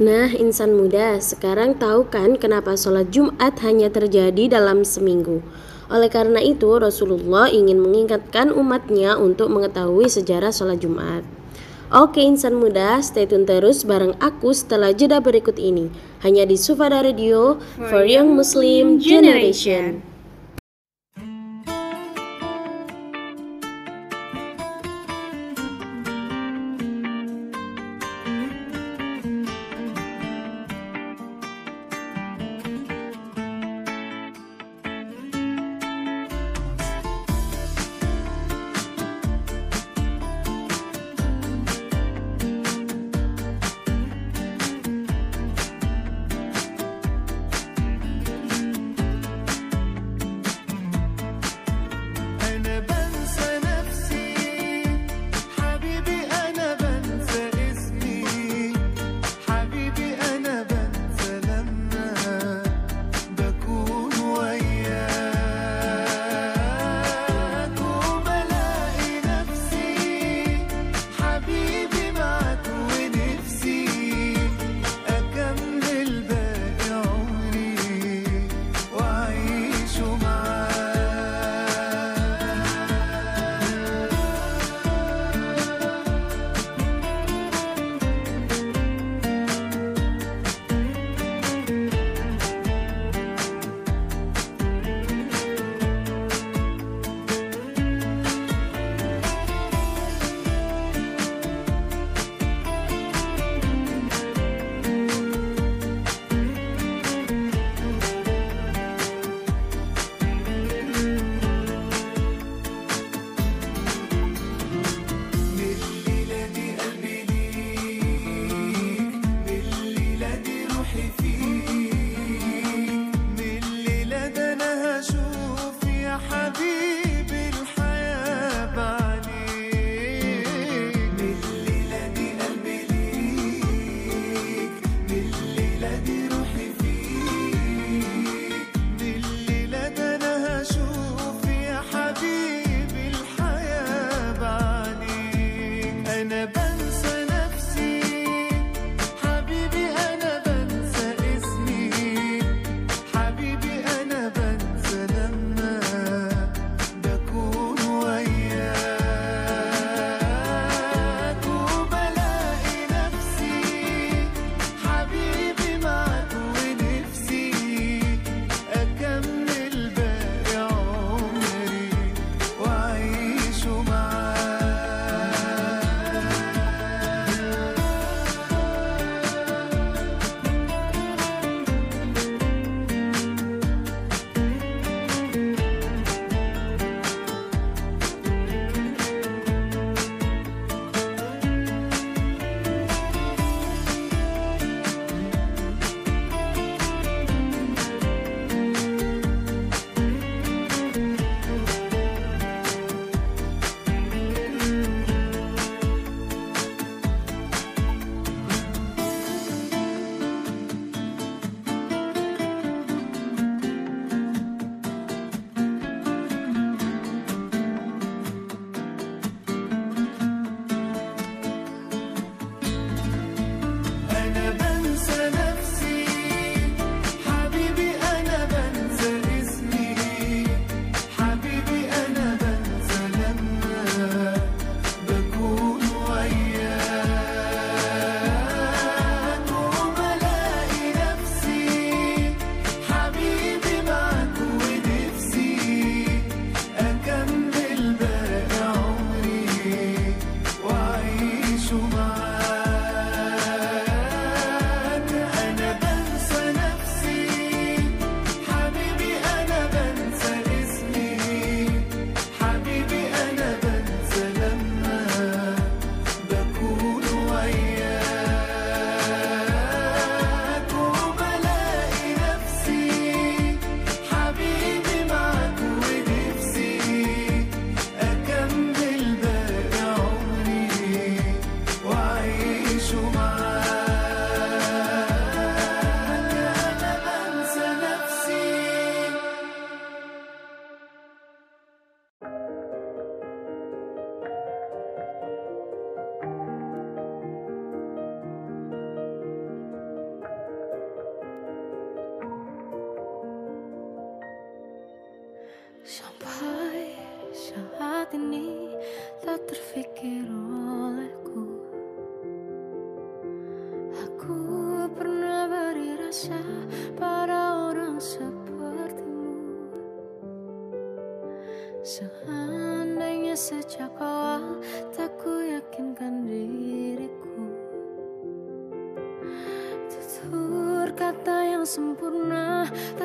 Nah, insan muda, sekarang tahu kan kenapa sholat Jumat hanya terjadi dalam seminggu? Oleh karena itu, Rasulullah ingin mengingatkan umatnya untuk mengetahui sejarah sholat Jumat. Oke insan muda, stay tune terus bareng aku setelah jeda berikut ini. Hanya di Sufada Radio for Young Muslim Generation.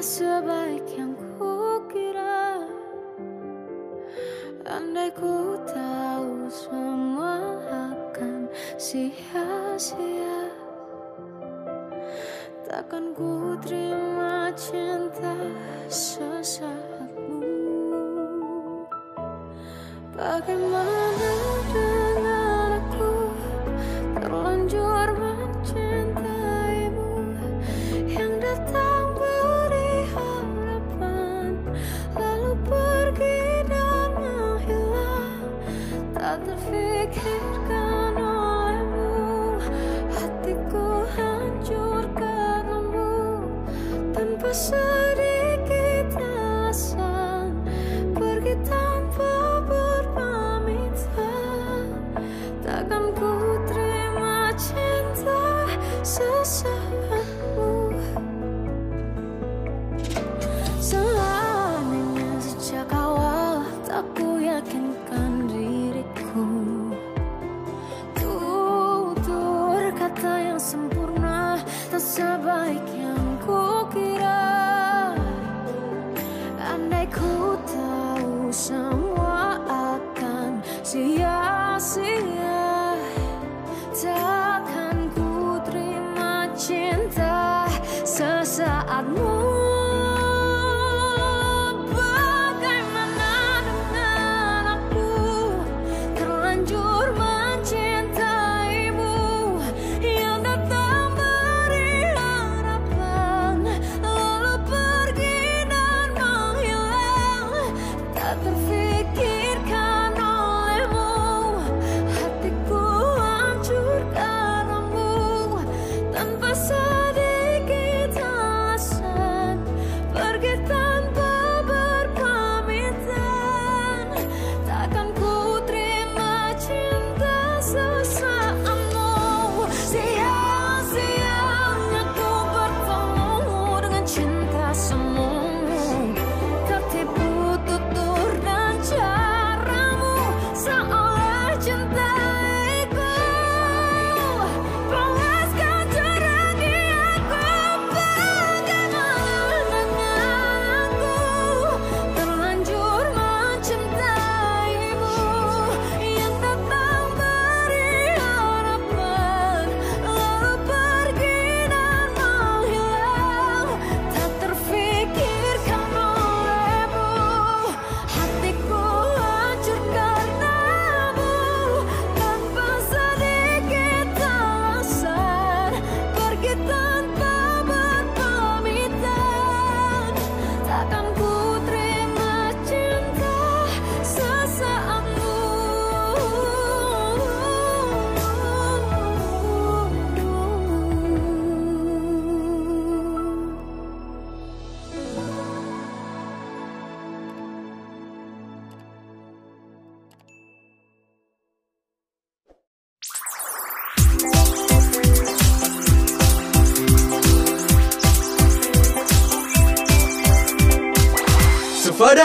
Sebaik yang ku kira. Andai ku tahu semua akan sia-sia. Takkan ku terima cinta sesaatmu Bagaimana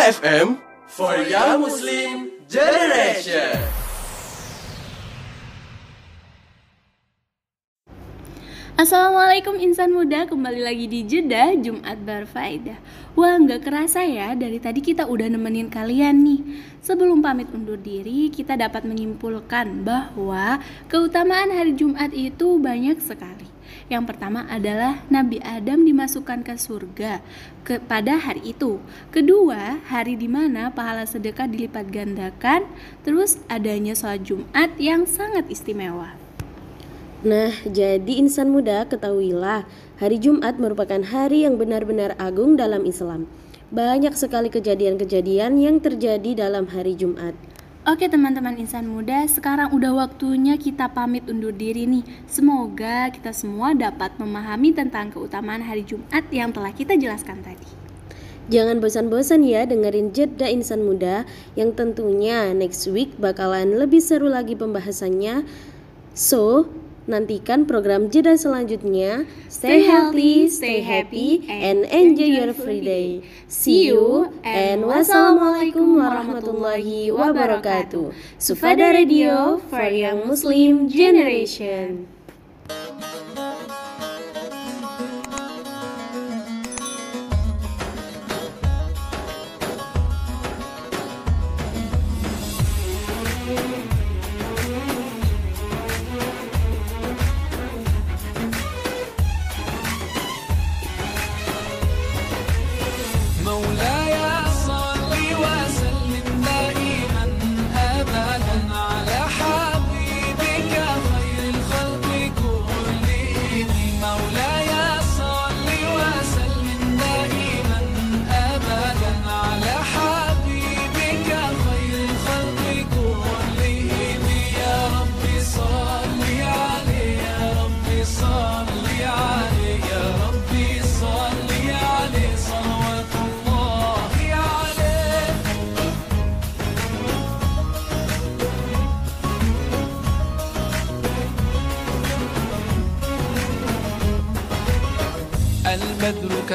FM for Young Muslim Generation. Assalamualaikum insan muda, kembali lagi di Jeda Jumat Berfaedah Wah nggak kerasa ya, dari tadi kita udah nemenin kalian nih. Sebelum pamit undur diri, kita dapat menyimpulkan bahwa keutamaan hari Jumat itu banyak sekali Yang pertama adalah Nabi Adam dimasukkan ke surga ke, pada hari itu Kedua, hari di mana pahala sedekah dilipat gandakan Terus adanya sholat Jumat yang sangat istimewa Nah, jadi insan muda ketahuilah, hari Jumat merupakan hari yang benar-benar agung dalam Islam. Banyak sekali kejadian-kejadian yang terjadi dalam hari Jumat. Oke teman-teman insan muda, sekarang udah waktunya kita pamit undur diri nih. Semoga kita semua dapat memahami tentang keutamaan hari Jumat yang telah kita jelaskan tadi. Jangan bosan-bosan ya dengerin jeda insan muda yang tentunya next week bakalan lebih seru lagi pembahasannya. So, Nantikan program jeda selanjutnya. Stay healthy, stay happy, and enjoy your free day. See you and wassalamualaikum warahmatullahi wabarakatuh. Sufada Radio for Young Muslim Generation.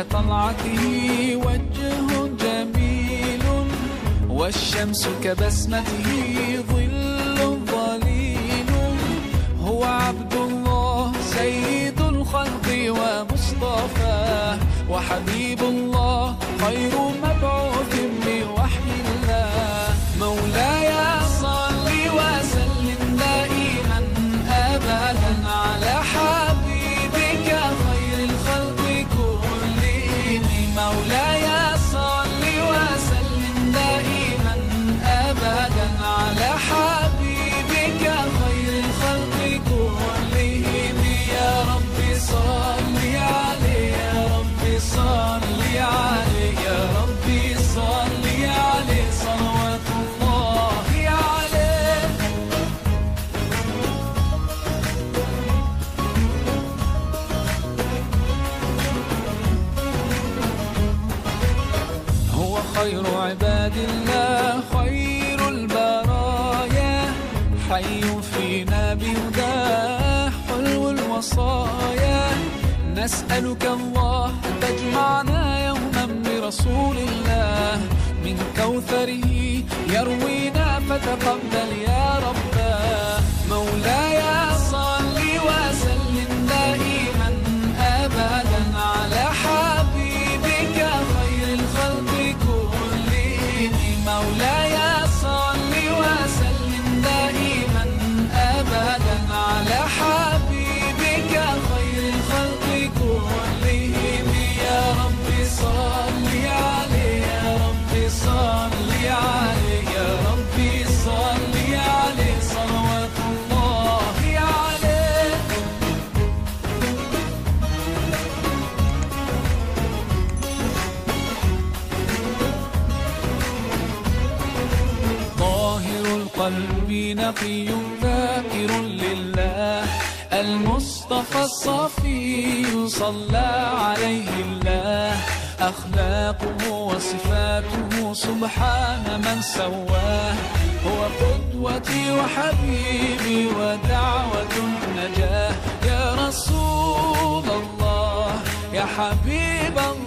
كطلعته وجه جميل والشمس كبسمته ظل ظليل هو عبد الله سيد الخلق ومصطفى وحبيب الله خير نسألك الله أن تجمعنا يوما برسول الله. من كوثره يروينا فتقبل يا رب صافي صلى عليه الله. أخلاقه وصفاته سبحان من سواه. هو قدوتي وحبيبي ودعوة النجاة يا رسول الله يا حبيب الله.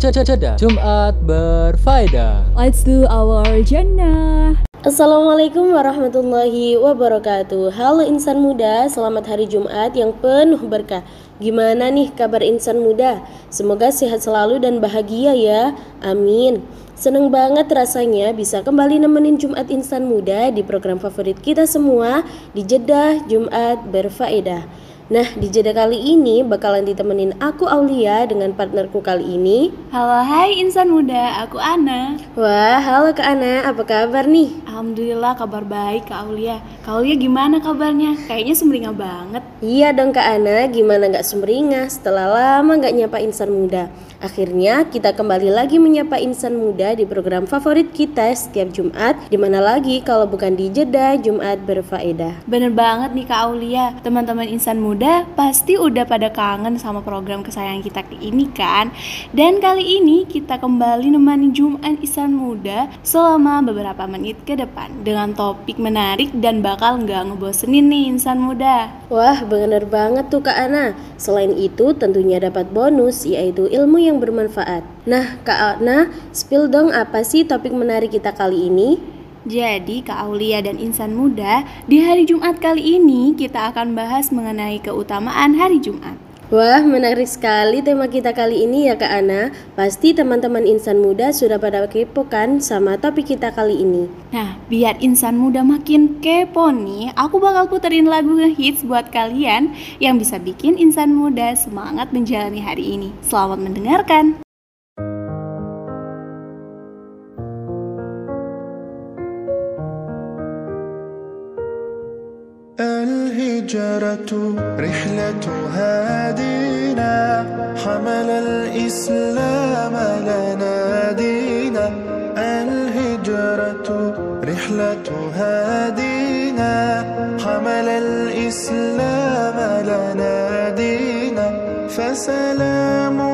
Ceda Jumat berfaedah. Let's do our jannah. Assalamualaikum warahmatullahi wabarakatuh Halo insan muda, selamat hari Jumat yang penuh berkah Gimana nih kabar insan muda? Semoga sehat selalu dan bahagia ya, amin Seneng banget rasanya bisa kembali nemenin Jumat Insan Muda di program favorit kita semua di Jeddah Jumat Berfaedah Nah, di jeda kali ini bakalan ditemenin aku Aulia dengan partnerku kali ini. Halo, hai insan muda, aku Ana. Wah, halo Kak Ana, apa kabar nih? Alhamdulillah kabar baik Kak Aulia. Kak Aulia gimana kabarnya? Kayaknya sumringah banget. Iya dong Kak Ana, gimana nggak sumringah setelah lama nggak nyapa insan muda. Akhirnya kita kembali lagi menyapa insan muda di program favorit kita setiap Jumat Di mana lagi kalau bukan di jeda Jumat berfaedah Bener banget nih Kak Aulia Teman-teman insan muda pasti udah pada kangen sama program kesayangan kita ini kan Dan kali ini kita kembali nemani Jumat insan muda selama beberapa menit ke depan Dengan topik menarik dan bakal nggak ngebosenin nih insan muda Wah bener banget tuh Kak Ana Selain itu tentunya dapat bonus yaitu ilmu yang bermanfaat. Nah, Kak Ana, spill dong apa sih topik menarik kita kali ini? Jadi, Kak Aulia dan insan muda, di hari Jumat kali ini kita akan bahas mengenai keutamaan hari Jumat. Wah, menarik sekali tema kita kali ini ya Kak Ana. Pasti teman-teman insan muda sudah pada kepo kan sama topik kita kali ini. Nah, biar insan muda makin kepo nih, aku bakal puterin lagu ngehits buat kalian yang bisa bikin insan muda semangat menjalani hari ini. Selamat mendengarkan. الهجرة رحلة هادينا حمل الإسلام لنا دينا الهجرة رحلة هادينا حمل الإسلام لنا دينا فسلام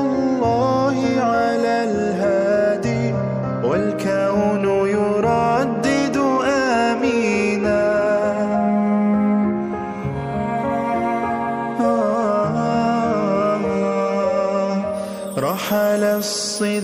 مقصر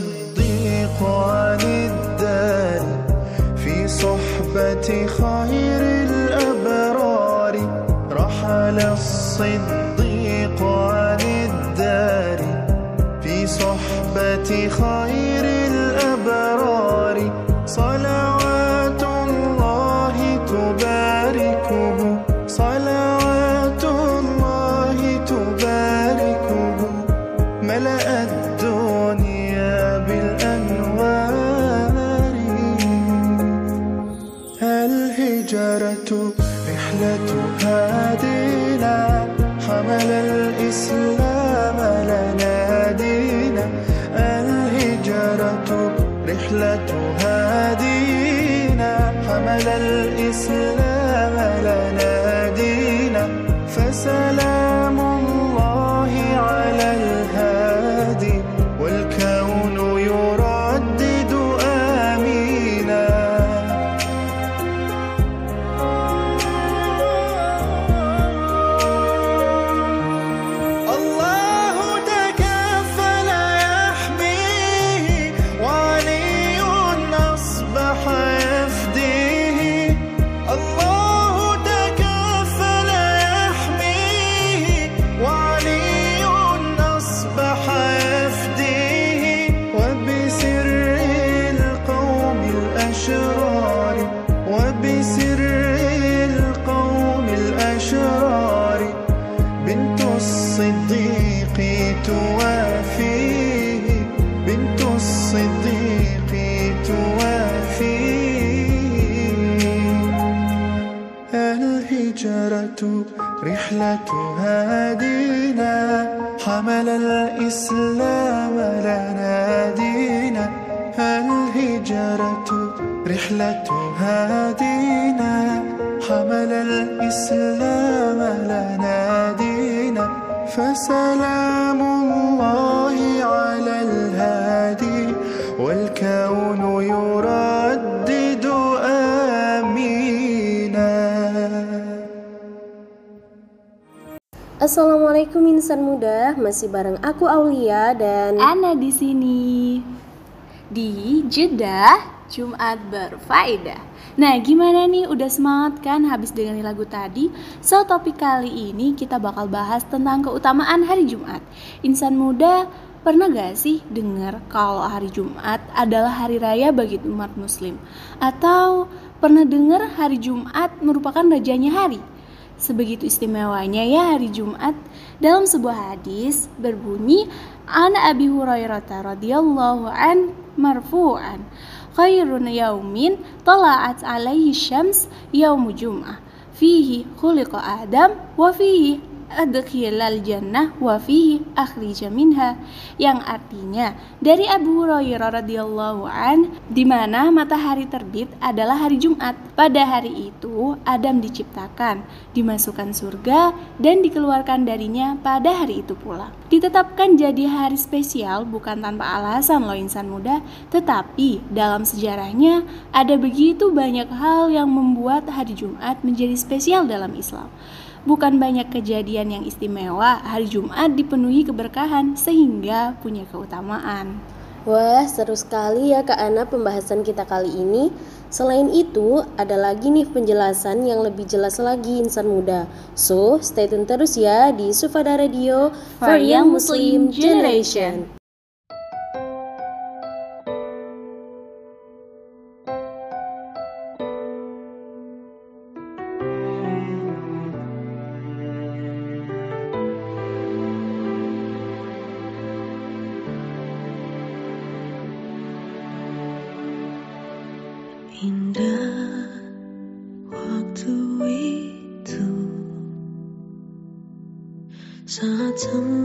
رحلة هادينا حمل الإسلام. الهجرة رحلة هادينا حمل الإسلام لنا دينا. الهجرة رحلة هادينا حمل الإسلام لنا دينا. فسلام الله Assalamualaikum insan muda, masih bareng aku Aulia dan Ana di sini di Jeddah Jumat berfaedah. Nah, gimana nih? Udah semangat kan habis dengerin lagu tadi? So, topik kali ini kita bakal bahas tentang keutamaan hari Jumat. Insan muda Pernah gak sih dengar kalau hari Jumat adalah hari raya bagi umat muslim? Atau pernah dengar hari Jumat merupakan rajanya hari? Sebegitu istimewanya ya hari Jumat dalam sebuah hadis berbunyi An Abi Hurairah radhiyallahu an marfu'an khairun yaumin tala'at alaihi syams yaumu jum'ah fihi khuliqa Adam wa fihi adkhilal jannah wa fihi akhrija minha. Yang artinya dari Abu Hurairah radhiyallahu an di mana matahari terbit adalah hari Jumat. Pada hari itu Adam diciptakan dimasukkan surga dan dikeluarkan darinya pada hari itu pula. Ditetapkan jadi hari spesial bukan tanpa alasan loh insan muda tetapi dalam sejarahnya ada begitu banyak hal yang membuat hari Jumat menjadi spesial dalam Islam Bukan banyak kejadian yang istimewa, hari Jumat dipenuhi keberkahan sehingga punya keutamaan. Wah, seru sekali ya Kak Ana pembahasan kita kali ini. Selain itu, ada lagi nih penjelasan yang lebih jelas lagi insan muda. So, stay tune terus ya di Sufada Radio for Young Muslim Generation. 怎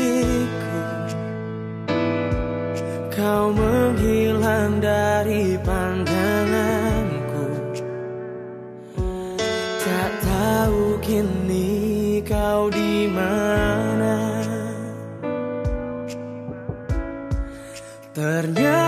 diriku. Kau menghilang dari pandanganku. Tak tahu kini kau di mana. Ternyata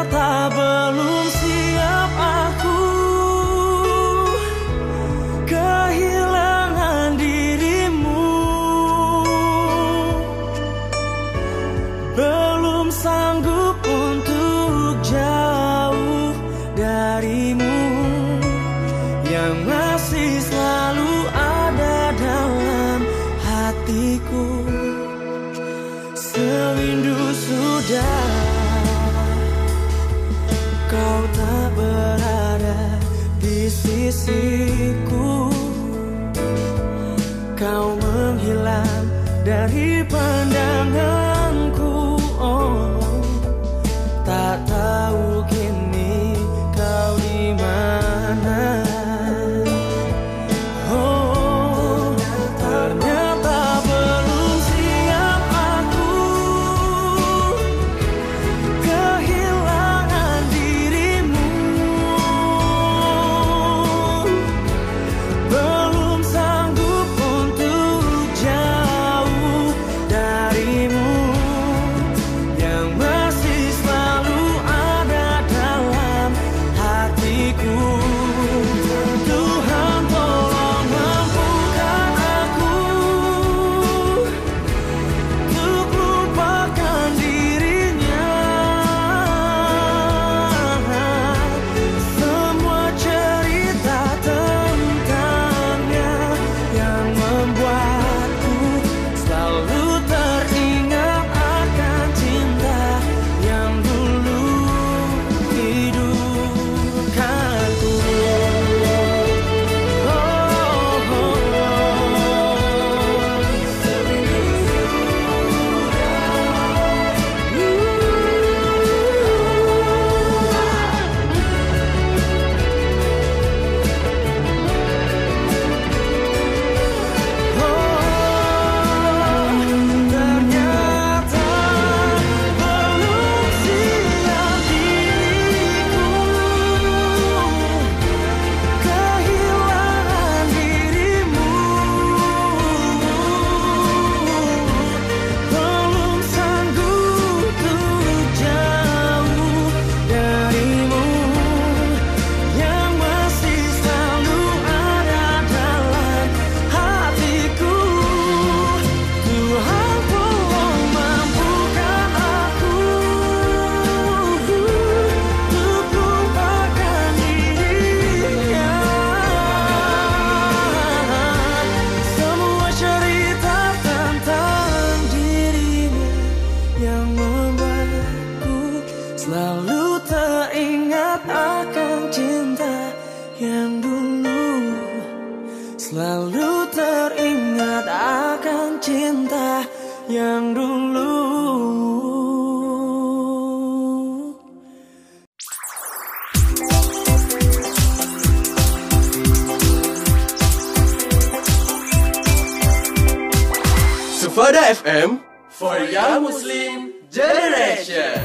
FM for Young Muslim Generation.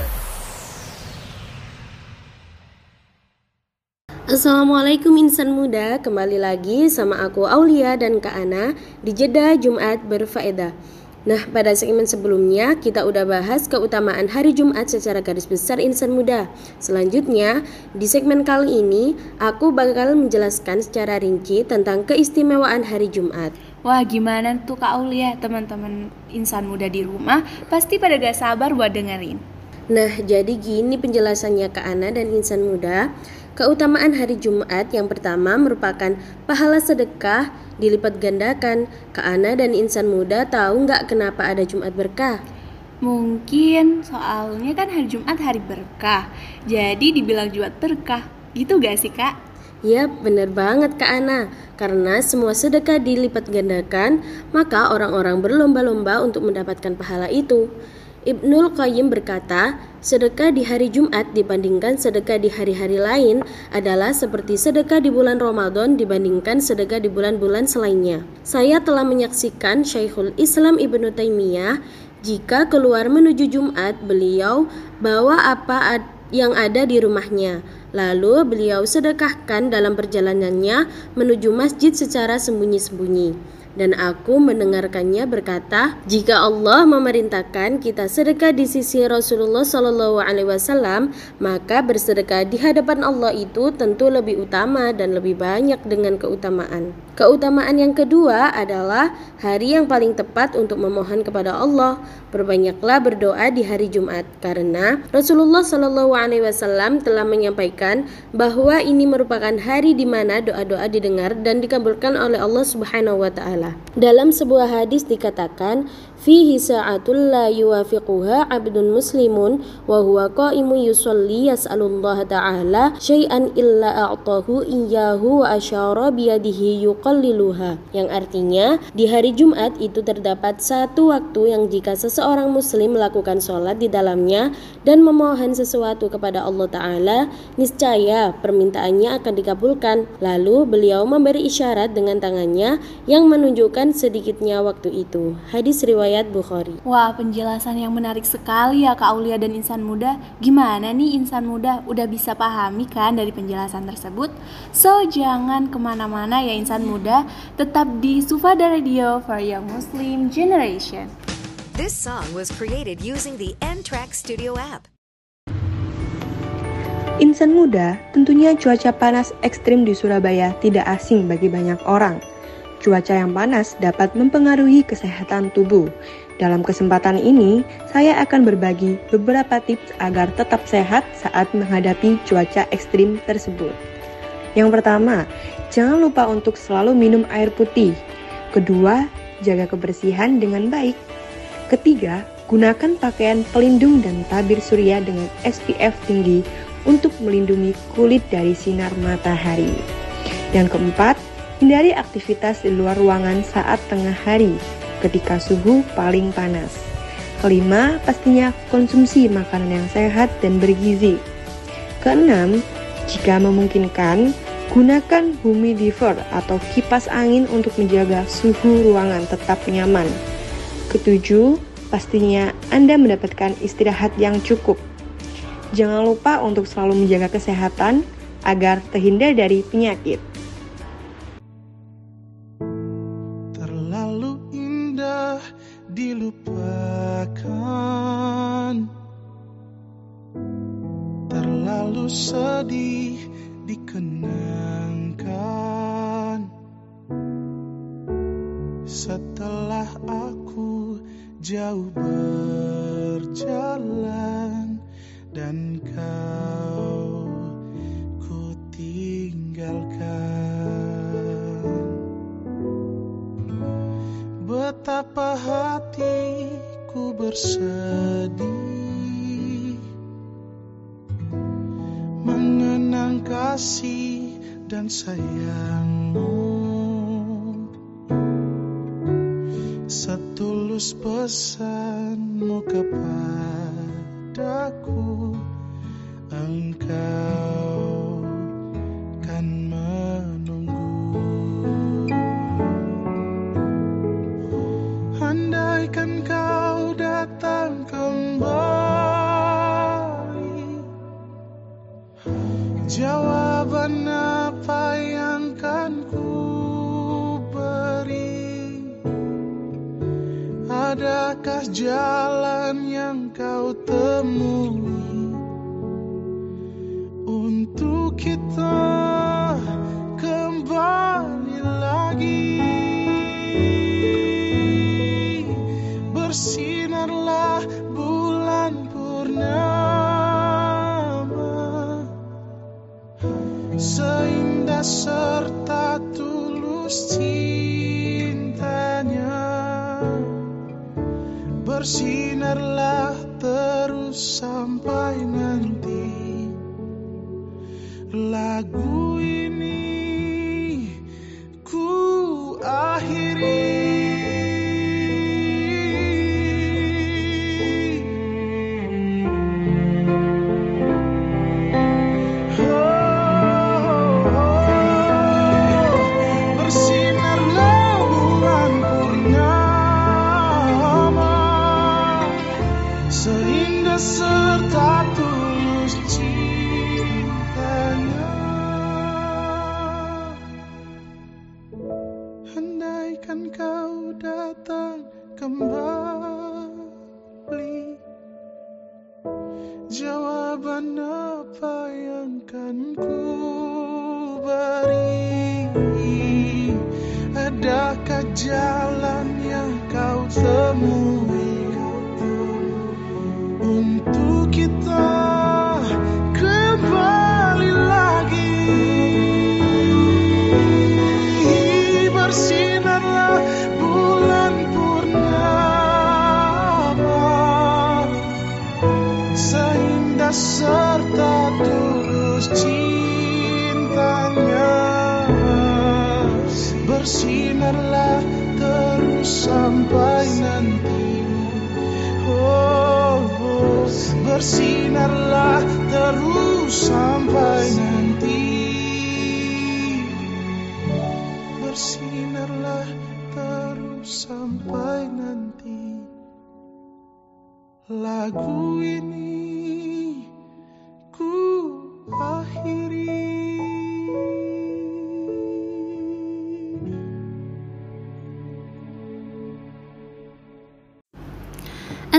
Assalamualaikum insan muda, kembali lagi sama aku Aulia dan Kak Ana di Jeddah Jumat berfaedah. Nah, pada segmen sebelumnya kita udah bahas keutamaan hari Jumat secara garis besar insan muda. Selanjutnya, di segmen kali ini aku bakal menjelaskan secara rinci tentang keistimewaan hari Jumat. Wah gimana tuh Kak Aulia teman-teman insan muda di rumah pasti pada gak sabar buat dengerin. Nah, jadi gini penjelasannya Kak Ana dan insan muda. Keutamaan hari Jumat yang pertama merupakan pahala sedekah dilipat gandakan. Kak Ana dan insan muda tahu nggak kenapa ada Jumat berkah? Mungkin soalnya kan hari Jumat hari berkah, jadi dibilang Jumat berkah. Gitu gak sih kak? Ya bener banget Kak Ana Karena semua sedekah dilipat gandakan Maka orang-orang berlomba-lomba untuk mendapatkan pahala itu Ibnul Qayyim berkata, sedekah di hari Jumat dibandingkan sedekah di hari-hari lain adalah seperti sedekah di bulan Ramadan dibandingkan sedekah di bulan-bulan selainnya. Saya telah menyaksikan Syekhul Islam Ibnu Taimiyah jika keluar menuju Jumat beliau bawa apa yang ada di rumahnya. Lalu beliau sedekahkan dalam perjalanannya menuju masjid secara sembunyi-sembunyi dan aku mendengarkannya berkata, jika Allah memerintahkan kita sedekah di sisi Rasulullah Shallallahu Alaihi Wasallam, maka bersedekah di hadapan Allah itu tentu lebih utama dan lebih banyak dengan keutamaan. Keutamaan yang kedua adalah hari yang paling tepat untuk memohon kepada Allah. Perbanyaklah berdoa di hari Jumat karena Rasulullah Shallallahu Alaihi Wasallam telah menyampaikan bahwa ini merupakan hari di mana doa-doa didengar dan dikabulkan oleh Allah Subhanahu Wa Taala. Dalam sebuah hadis dikatakan, fihi sa'atul la yuwafiquha 'abdun muslimun wa huwa qa'imu yusalli yas'alullah ta'ala syai'an illa a'tahu iyyahu wa asyara biyadihi yuqalliluha. Yang artinya, di hari Jumat itu terdapat satu waktu yang jika seseorang muslim melakukan sholat di dalamnya dan memohon sesuatu kepada Allah Ta'ala, niscaya permintaannya akan dikabulkan. Lalu beliau memberi isyarat dengan tangannya yang menunjukkan sedikitnya waktu itu. Hadis riwayat Bukhari. Wah, penjelasan yang menarik sekali ya Kak Aulia dan insan muda. Gimana nih insan muda? Udah bisa pahami kan dari penjelasan tersebut? So, jangan ke mana-mana ya insan muda. Tetap di Sufada Radio for Young Muslim Generation. This song was created using the N-Track Studio app. Insan muda, tentunya cuaca panas ekstrim di Surabaya tidak asing bagi banyak orang. Cuaca yang panas dapat mempengaruhi kesehatan tubuh. Dalam kesempatan ini, saya akan berbagi beberapa tips agar tetap sehat saat menghadapi cuaca ekstrim tersebut. Yang pertama, jangan lupa untuk selalu minum air putih. Kedua, jaga kebersihan dengan baik. Ketiga, gunakan pakaian pelindung dan tabir surya dengan SPF tinggi untuk melindungi kulit dari sinar matahari. Yang keempat, Hindari aktivitas di luar ruangan saat tengah hari ketika suhu paling panas. Kelima, pastinya konsumsi makanan yang sehat dan bergizi. Keenam, jika memungkinkan, gunakan humidifier atau kipas angin untuk menjaga suhu ruangan tetap nyaman. Ketujuh, pastinya Anda mendapatkan istirahat yang cukup. Jangan lupa untuk selalu menjaga kesehatan agar terhindar dari penyakit. Sedih dikenangkan. Setelah aku jauh Setulus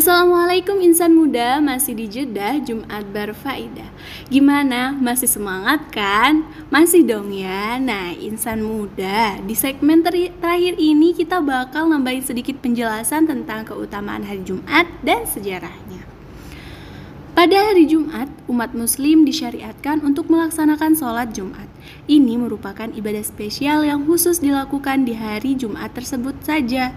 Assalamualaikum insan muda, masih di Jeddah Jumat Berfaedah Gimana, masih semangat kan? Masih dong ya Nah insan muda, di segmen teri- terakhir ini kita bakal nambahin sedikit penjelasan tentang keutamaan hari Jumat dan sejarahnya pada hari Jumat, umat muslim disyariatkan untuk melaksanakan sholat Jumat. Ini merupakan ibadah spesial yang khusus dilakukan di hari Jumat tersebut saja.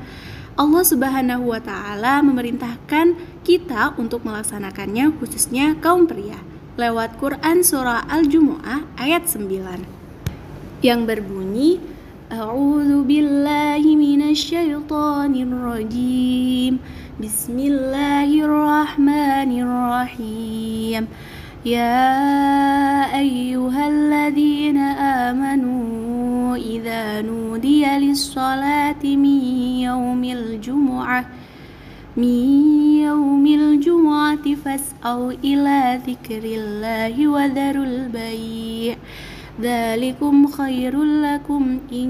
Allah Subhanahu wa taala memerintahkan kita untuk melaksanakannya khususnya kaum pria lewat Quran surah Al-Jumu'ah ayat 9 yang berbunyi A'udzu billahi minasyaitonir rajim Bismillahirrahmanirrahim يا أيها الذين آمنوا إذا نودي للصلاة من يوم الجمعة من يوم الجمعة فاسعوا إلى ذكر الله وذروا البيع. ذلكم خير لكم إن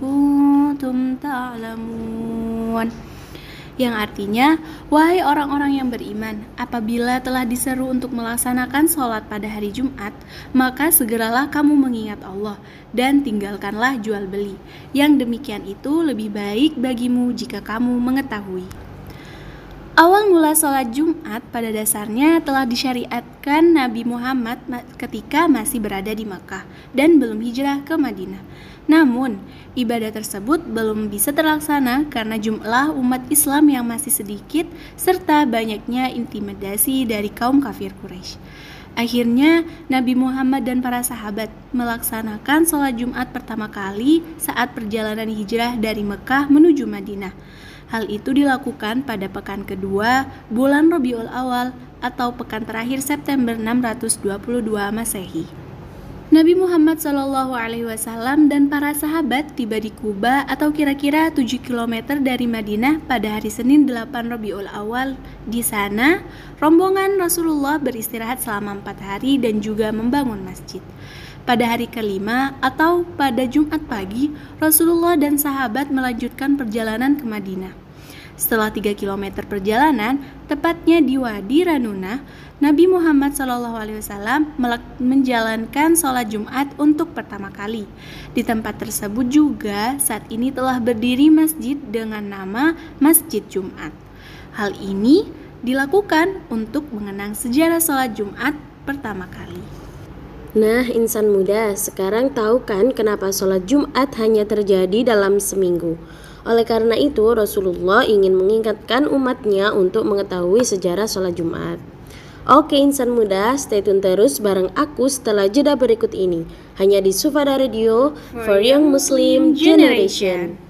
كنتم تعلمون. Yang artinya, wahai orang-orang yang beriman, apabila telah diseru untuk melaksanakan sholat pada hari Jumat, maka segeralah kamu mengingat Allah dan tinggalkanlah jual beli. Yang demikian itu lebih baik bagimu jika kamu mengetahui. Awal mula sholat Jumat pada dasarnya telah disyariatkan Nabi Muhammad ketika masih berada di Makkah dan belum hijrah ke Madinah. Namun, ibadah tersebut belum bisa terlaksana karena jumlah umat Islam yang masih sedikit serta banyaknya intimidasi dari kaum kafir Quraisy. Akhirnya, Nabi Muhammad dan para sahabat melaksanakan sholat Jumat pertama kali saat perjalanan hijrah dari Mekah menuju Madinah. Hal itu dilakukan pada pekan kedua bulan Rabiul Awal atau pekan terakhir September 622 Masehi. Nabi Muhammad Wasallam dan para sahabat tiba di Kuba atau kira-kira 7 km dari Madinah pada hari Senin 8 Rabiul Awal. Di sana, rombongan Rasulullah beristirahat selama empat hari dan juga membangun masjid. Pada hari kelima atau pada Jumat pagi, Rasulullah dan sahabat melanjutkan perjalanan ke Madinah. Setelah 3 km perjalanan, tepatnya di Wadi Ranuna, Nabi Muhammad SAW menjalankan sholat Jumat untuk pertama kali. Di tempat tersebut juga saat ini telah berdiri masjid dengan nama Masjid Jumat. Hal ini dilakukan untuk mengenang sejarah sholat Jumat pertama kali. Nah, insan muda, sekarang tahu kan kenapa sholat Jumat hanya terjadi dalam seminggu? Oleh karena itu, Rasulullah ingin mengingatkan umatnya untuk mengetahui sejarah sholat Jumat. Oke insan muda, stay tune terus bareng aku setelah jeda berikut ini. Hanya di Sufada Radio for Young Muslim Generation.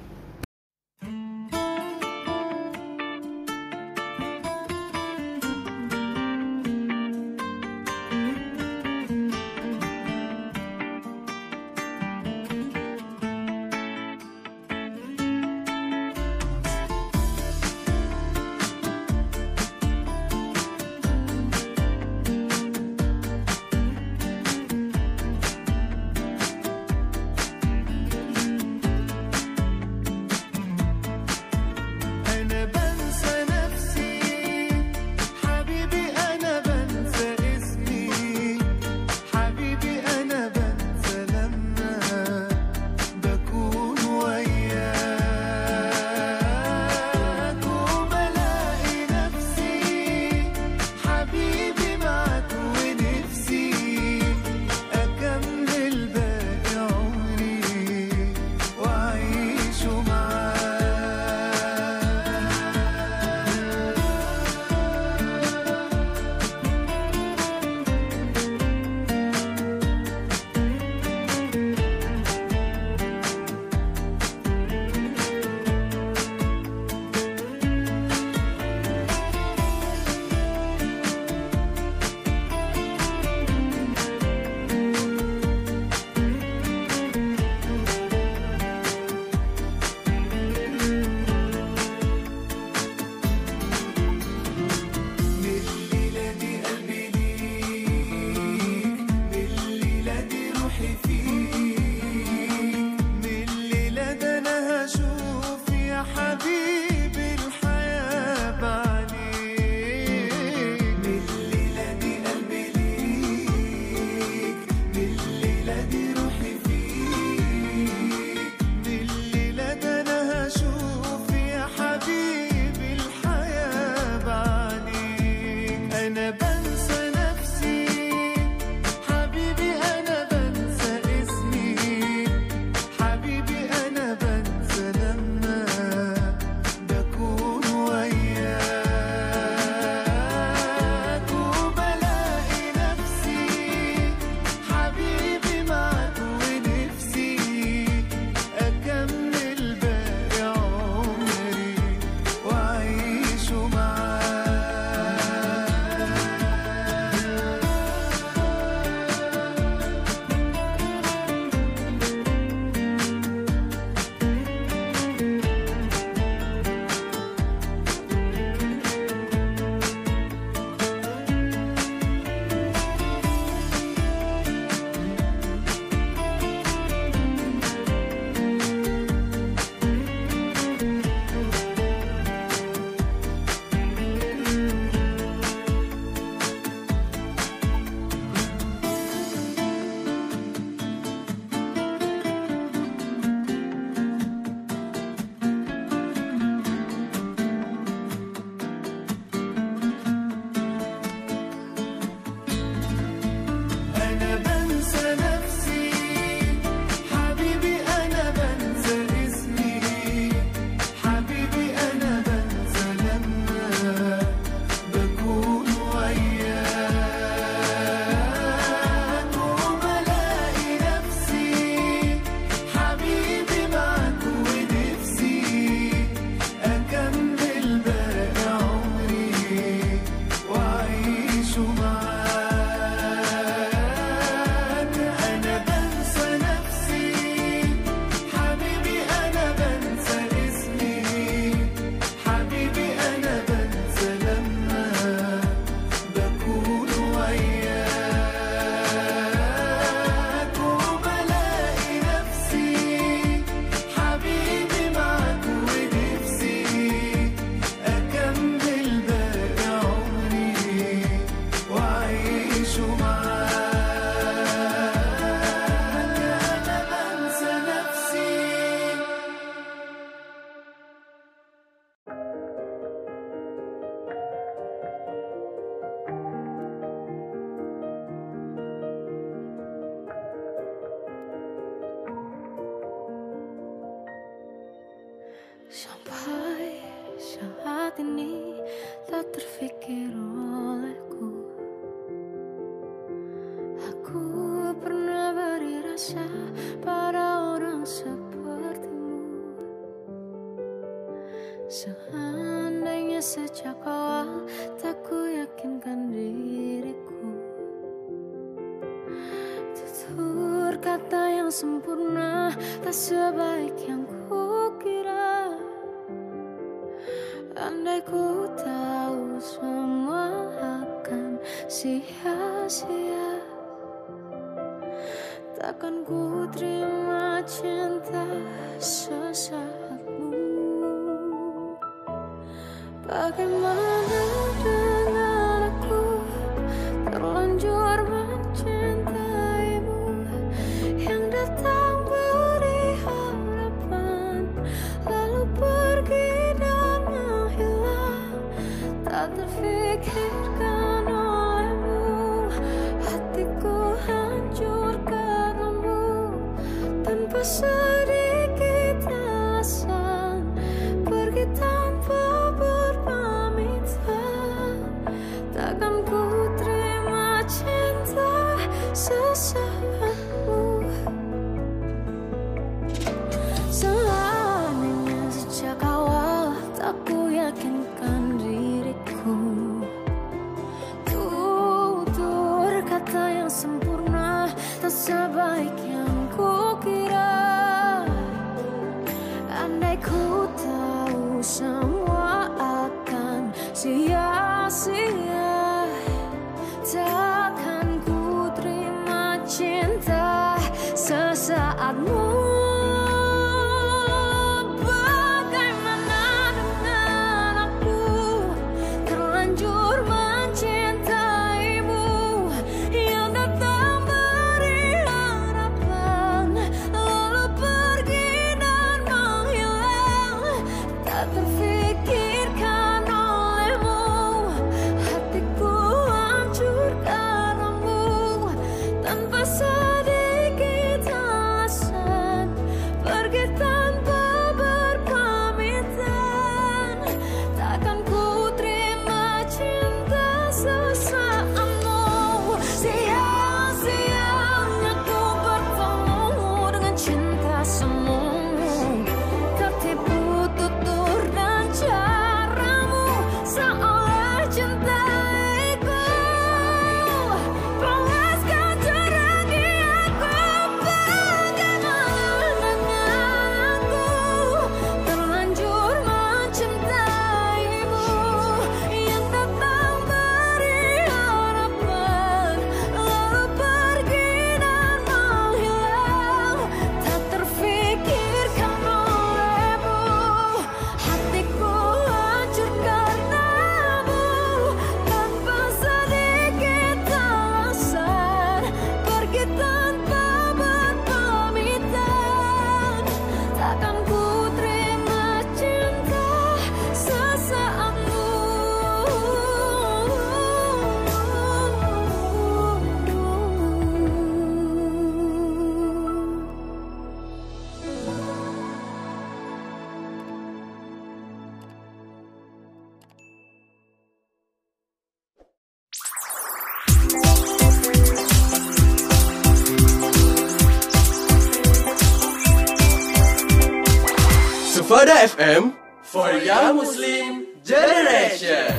FM for Young Muslim Generation.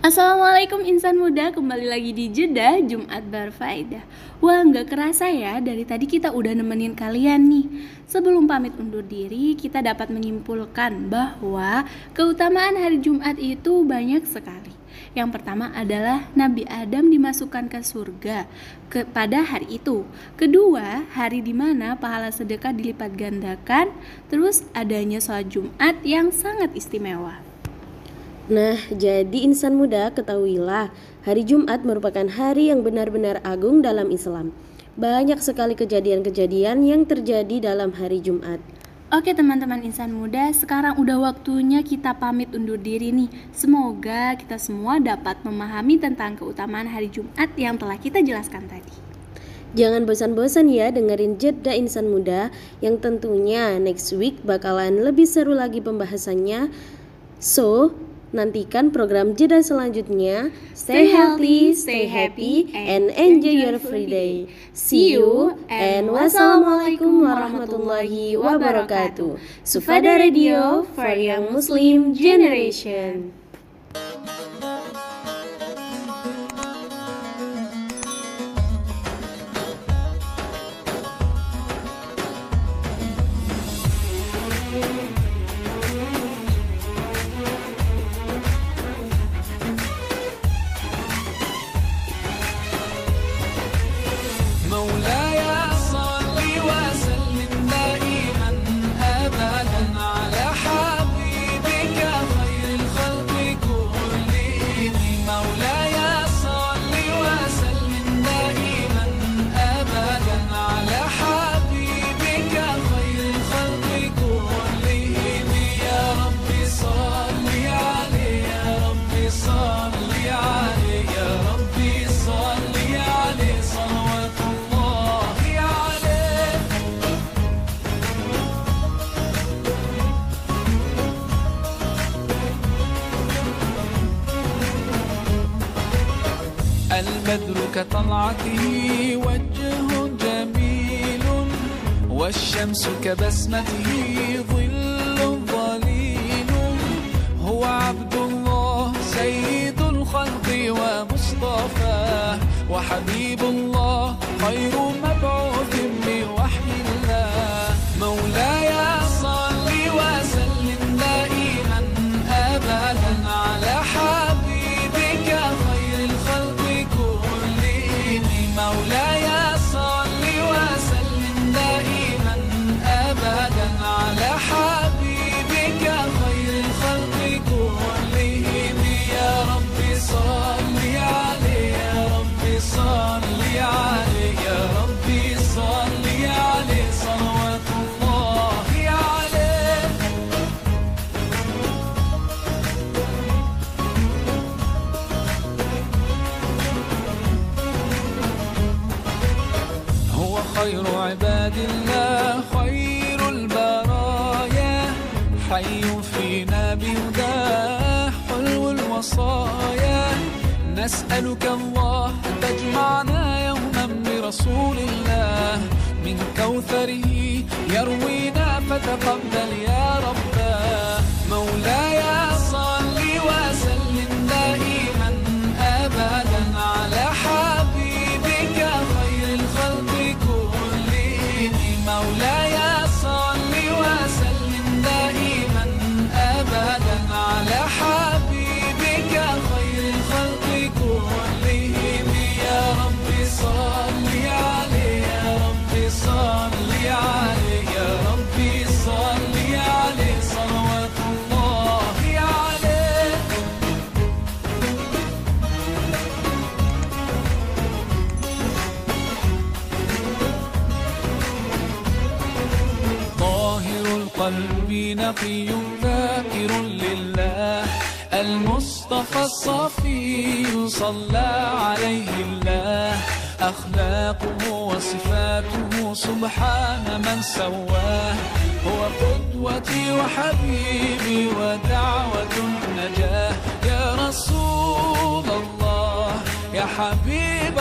Assalamualaikum insan muda, kembali lagi di Jeda Jumat Berfaedah Wah nggak kerasa ya, dari tadi kita udah nemenin kalian nih. Sebelum pamit undur diri, kita dapat menyimpulkan bahwa keutamaan hari Jumat itu banyak sekali Yang pertama adalah Nabi Adam dimasukkan ke surga ke, pada hari itu Kedua, hari di mana pahala sedekah dilipat gandakan Terus adanya sholat Jumat yang sangat istimewa Nah, jadi insan muda ketahuilah, hari Jumat merupakan hari yang benar-benar agung dalam Islam. Banyak sekali kejadian-kejadian yang terjadi dalam hari Jumat. Oke teman-teman insan muda, sekarang udah waktunya kita pamit undur diri nih. Semoga kita semua dapat memahami tentang keutamaan hari Jumat yang telah kita jelaskan tadi. Jangan bosan-bosan ya dengerin Jeda Insan Muda yang tentunya next week bakalan lebih seru lagi pembahasannya. So, Nantikan program jeda selanjutnya. Stay healthy, stay happy, and enjoy your free day. See you and wassalamualaikum warahmatullahi wabarakatuh. Sufada Radio for Young Muslim Generation. وجه جميل والشمس كبسمته ظل ظليل. هو عبد الله سيد الخلق ومصطفاه وحبيب الله خير مبعوث نسألك الله أن تجمعنا يوما برسول الله. من كوثره يروينا فتقبل يا رباه المصطفى الصفي صلى عليه الله. أخلاقه وصفاته سبحان من سواه. هو قدوتي وحبيبي ودعوة النجاة. يا رسول الله يا حبيبي